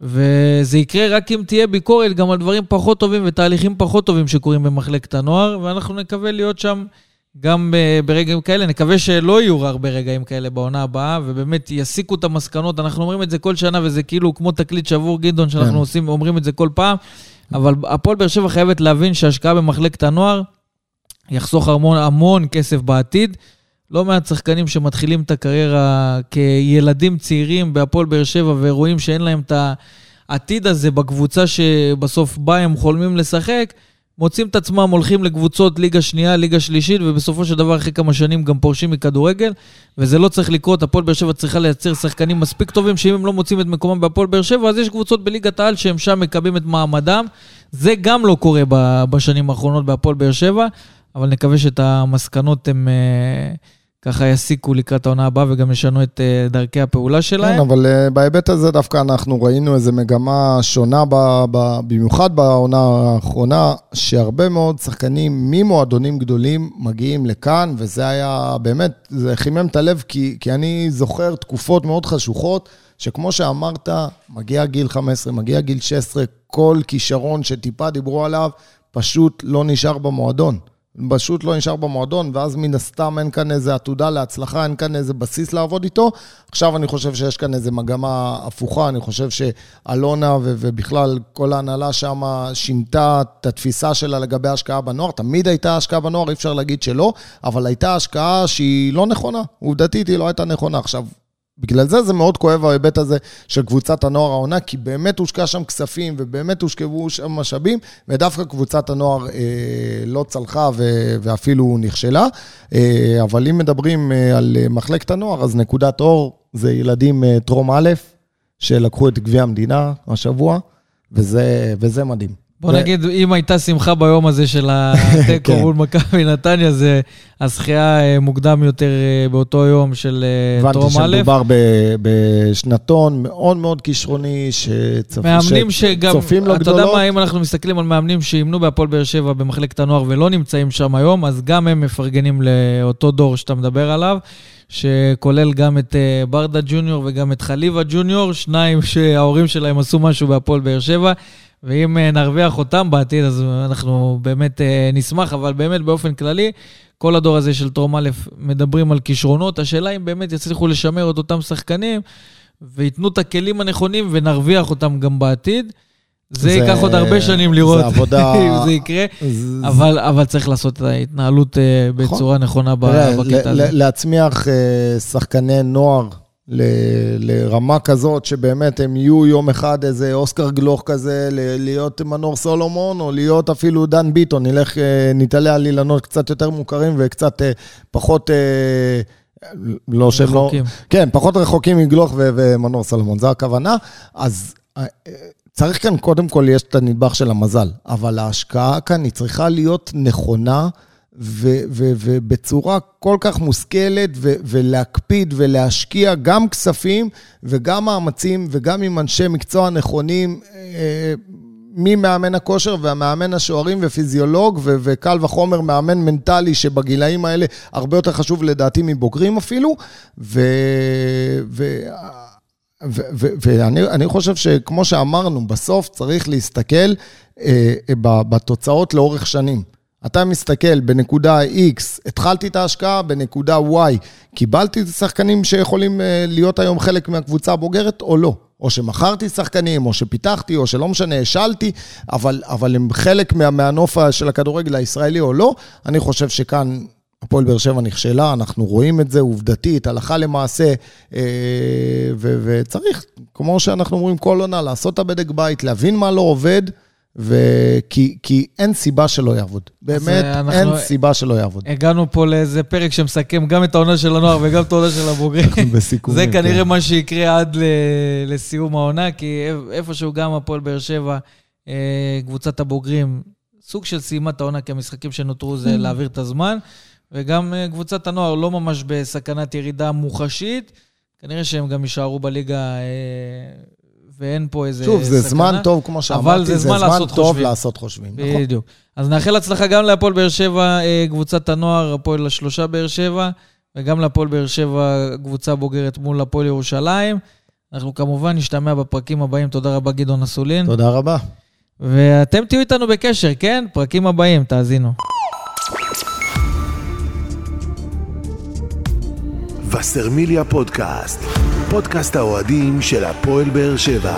וזה יקרה רק אם תהיה ביקורת גם על דברים פחות טובים ותהליכים פחות טובים שקורים במחלקת הנוער, ואנחנו נקווה להיות שם גם ברגעים כאלה. נקווה שלא יהיו הרבה רגעים כאלה בעונה הבאה, ובאמת יסיקו את המסקנות. אנחנו אומרים את זה כל שנה, וזה כאילו כמו תקליט שבור גדעון, שאנחנו כן. עושים, אומרים את זה כל פעם, אבל הפועל באר שבע חייבת להבין שהשקעה במחלקת הנוער יחסוך המון המון כסף בעתיד. לא מעט שחקנים שמתחילים את הקריירה כילדים צעירים בהפועל באר שבע ורואים שאין להם את העתיד הזה בקבוצה שבסוף בה הם חולמים לשחק, מוצאים את עצמם, הולכים לקבוצות ליגה שנייה, ליגה שלישית, ובסופו של דבר אחרי כמה שנים גם פורשים מכדורגל, וזה לא צריך לקרות, הפועל באר שבע צריכה לייצר שחקנים מספיק טובים, שאם הם לא מוצאים את מקומם בהפועל באר שבע, אז יש קבוצות בליגת העל שהם שם מקבלים את מעמדם. זה גם לא קורה בשנים האחרונות בהפועל באר שבע, אבל נקווה שאת המסקנות הם... Uh, ככה יסיקו לקראת העונה הבאה וגם ישנו את אה, דרכי הפעולה שלהם. כן, אבל uh, בהיבט הזה דווקא אנחנו ראינו איזו מגמה שונה, ב, ב, במיוחד בעונה האחרונה, שהרבה מאוד שחקנים ממועדונים גדולים מגיעים לכאן, וזה היה באמת, זה חימם את הלב, כי, כי אני זוכר תקופות מאוד חשוכות, שכמו שאמרת, מגיע גיל 15, מגיע גיל 16, כל כישרון שטיפה דיברו עליו, פשוט לא נשאר במועדון. פשוט לא נשאר במועדון, ואז מן הסתם אין כאן איזה עתודה להצלחה, אין כאן איזה בסיס לעבוד איתו. עכשיו אני חושב שיש כאן איזה מגמה הפוכה, אני חושב שאלונה ו- ובכלל כל ההנהלה שם שינתה את התפיסה שלה לגבי השקעה בנוער. תמיד הייתה השקעה בנוער, אי אפשר להגיד שלא, אבל הייתה השקעה שהיא לא נכונה. עובדתית היא לא הייתה נכונה. עכשיו, בגלל זה זה מאוד כואב ההיבט הזה של קבוצת הנוער העונה, כי באמת הושקע שם כספים ובאמת הושקעו שם משאבים, ודווקא קבוצת הנוער אה, לא צלחה ו- ואפילו נכשלה. אה, אבל אם מדברים אה, על אה, מחלקת הנוער, אז נקודת אור זה ילדים אה, טרום א', שלקחו את גביע המדינה השבוע, וזה, וזה מדהים. בוא נגיד, אם הייתה שמחה ביום הזה של התיקו כן. מול מכבי נתניה, זה הזכייה אה, מוקדם יותר אה, באותו יום של אה, טרום א'. הבנתי שמדובר בשנתון מאוד מאוד כישרוני, שצופים שגם, אתה יודע מה, אם אנחנו מסתכלים על מאמנים שאימנו בהפועל באר שבע במחלקת הנוער ולא נמצאים שם היום, אז גם הם מפרגנים לאותו דור שאתה מדבר עליו. שכולל גם את ברדה ג'וניור וגם את חליבה ג'וניור, שניים שההורים שלהם עשו משהו בהפועל באר שבע. ואם אה, נרוויח אותם בעתיד, אז אנחנו באמת אה, נשמח, אבל באמת באופן כללי, כל הדור הזה של טרום א' מדברים על כישרונות. השאלה אם באמת יצליחו לשמר את אותם שחקנים וייתנו את הכלים הנכונים ונרוויח אותם גם בעתיד. זה, זה ייקח עוד הרבה שנים לראות עבודה... אם זה יקרה, זה... אבל, אבל צריך לעשות את ההתנהלות אה, נכון. בצורה נכונה בקטע הזה. להצמיח שחקני נוער ל, לרמה כזאת שבאמת הם יהיו יום אחד איזה אוסקר גלוך כזה, להיות מנור סולומון, או להיות אפילו דן ביטון, נלך, אה, נתעלה על אילנות קצת יותר מוכרים וקצת אה, פחות... אה, לא שהם לא... כן, פחות רחוקים מגלוך ו- ומנור סולומון, זו הכוונה. אז צריך כאן, קודם כל, יש את הנדבך של המזל, אבל ההשקעה כאן היא צריכה להיות נכונה. ובצורה כל כך מושכלת, ולהקפיד ולהשקיע גם כספים וגם מאמצים וגם עם אנשי מקצוע נכונים, אה, ממאמן הכושר והמאמן השוערים ופיזיולוג, וקל וחומר מאמן מנטלי שבגילאים האלה הרבה יותר חשוב לדעתי מבוגרים אפילו. ו... ו... ואני חושב שכמו שאמרנו, בסוף צריך להסתכל אה, בתוצאות לאורך שנים. אתה מסתכל בנקודה X, התחלתי את ההשקעה, בנקודה Y, קיבלתי את השחקנים שיכולים אה, להיות היום חלק מהקבוצה הבוגרת או לא? או שמכרתי שחקנים, או שפיתחתי, או שלא משנה, השלתי, אבל, אבל הם חלק מה, מהנוף של הכדורגל הישראלי או לא. אני חושב שכאן הפועל באר שבע נכשלה, אנחנו רואים את זה עובדתית, הלכה למעשה, אה, ו- וצריך, כמו שאנחנו אומרים כל עונה, לעשות את הבדק בית, להבין מה לא עובד. וכי כי אין סיבה שלא יעבוד. באמת, אין סיבה שלא יעבוד. הגענו פה לאיזה פרק שמסכם גם את העונה של הנוער וגם את העונה של הבוגרים. בסיכומים, זה כנראה כן. מה שיקרה עד ל... לסיום העונה, כי איפשהו גם הפועל באר שבע, אה, קבוצת הבוגרים, סוג של סיימה את העונה, כי המשחקים שנותרו זה להעביר את הזמן, וגם אה, קבוצת הנוער לא ממש בסכנת ירידה מוחשית. כנראה שהם גם יישארו בליגה אה, ואין פה איזה שוב, זה סכנה, זמן טוב, כמו שאמרתי, זה זמן, זה זמן טוב חושבים. לעשות חושבים. נכון. בדיוק. נכון. אז נאחל הצלחה גם להפועל באר שבע, אה, קבוצת הנוער, הפועל השלושה באר שבע, וגם להפועל באר שבע, קבוצה בוגרת מול הפועל ירושלים. אנחנו כמובן נשתמע בפרקים הבאים. תודה רבה, גדעון אסולין. תודה רבה. ואתם תהיו איתנו בקשר, כן? פרקים הבאים, תאזינו. וסרמיליה פודקאסט, פודקאסט האוהדים של הפועל באר שבע.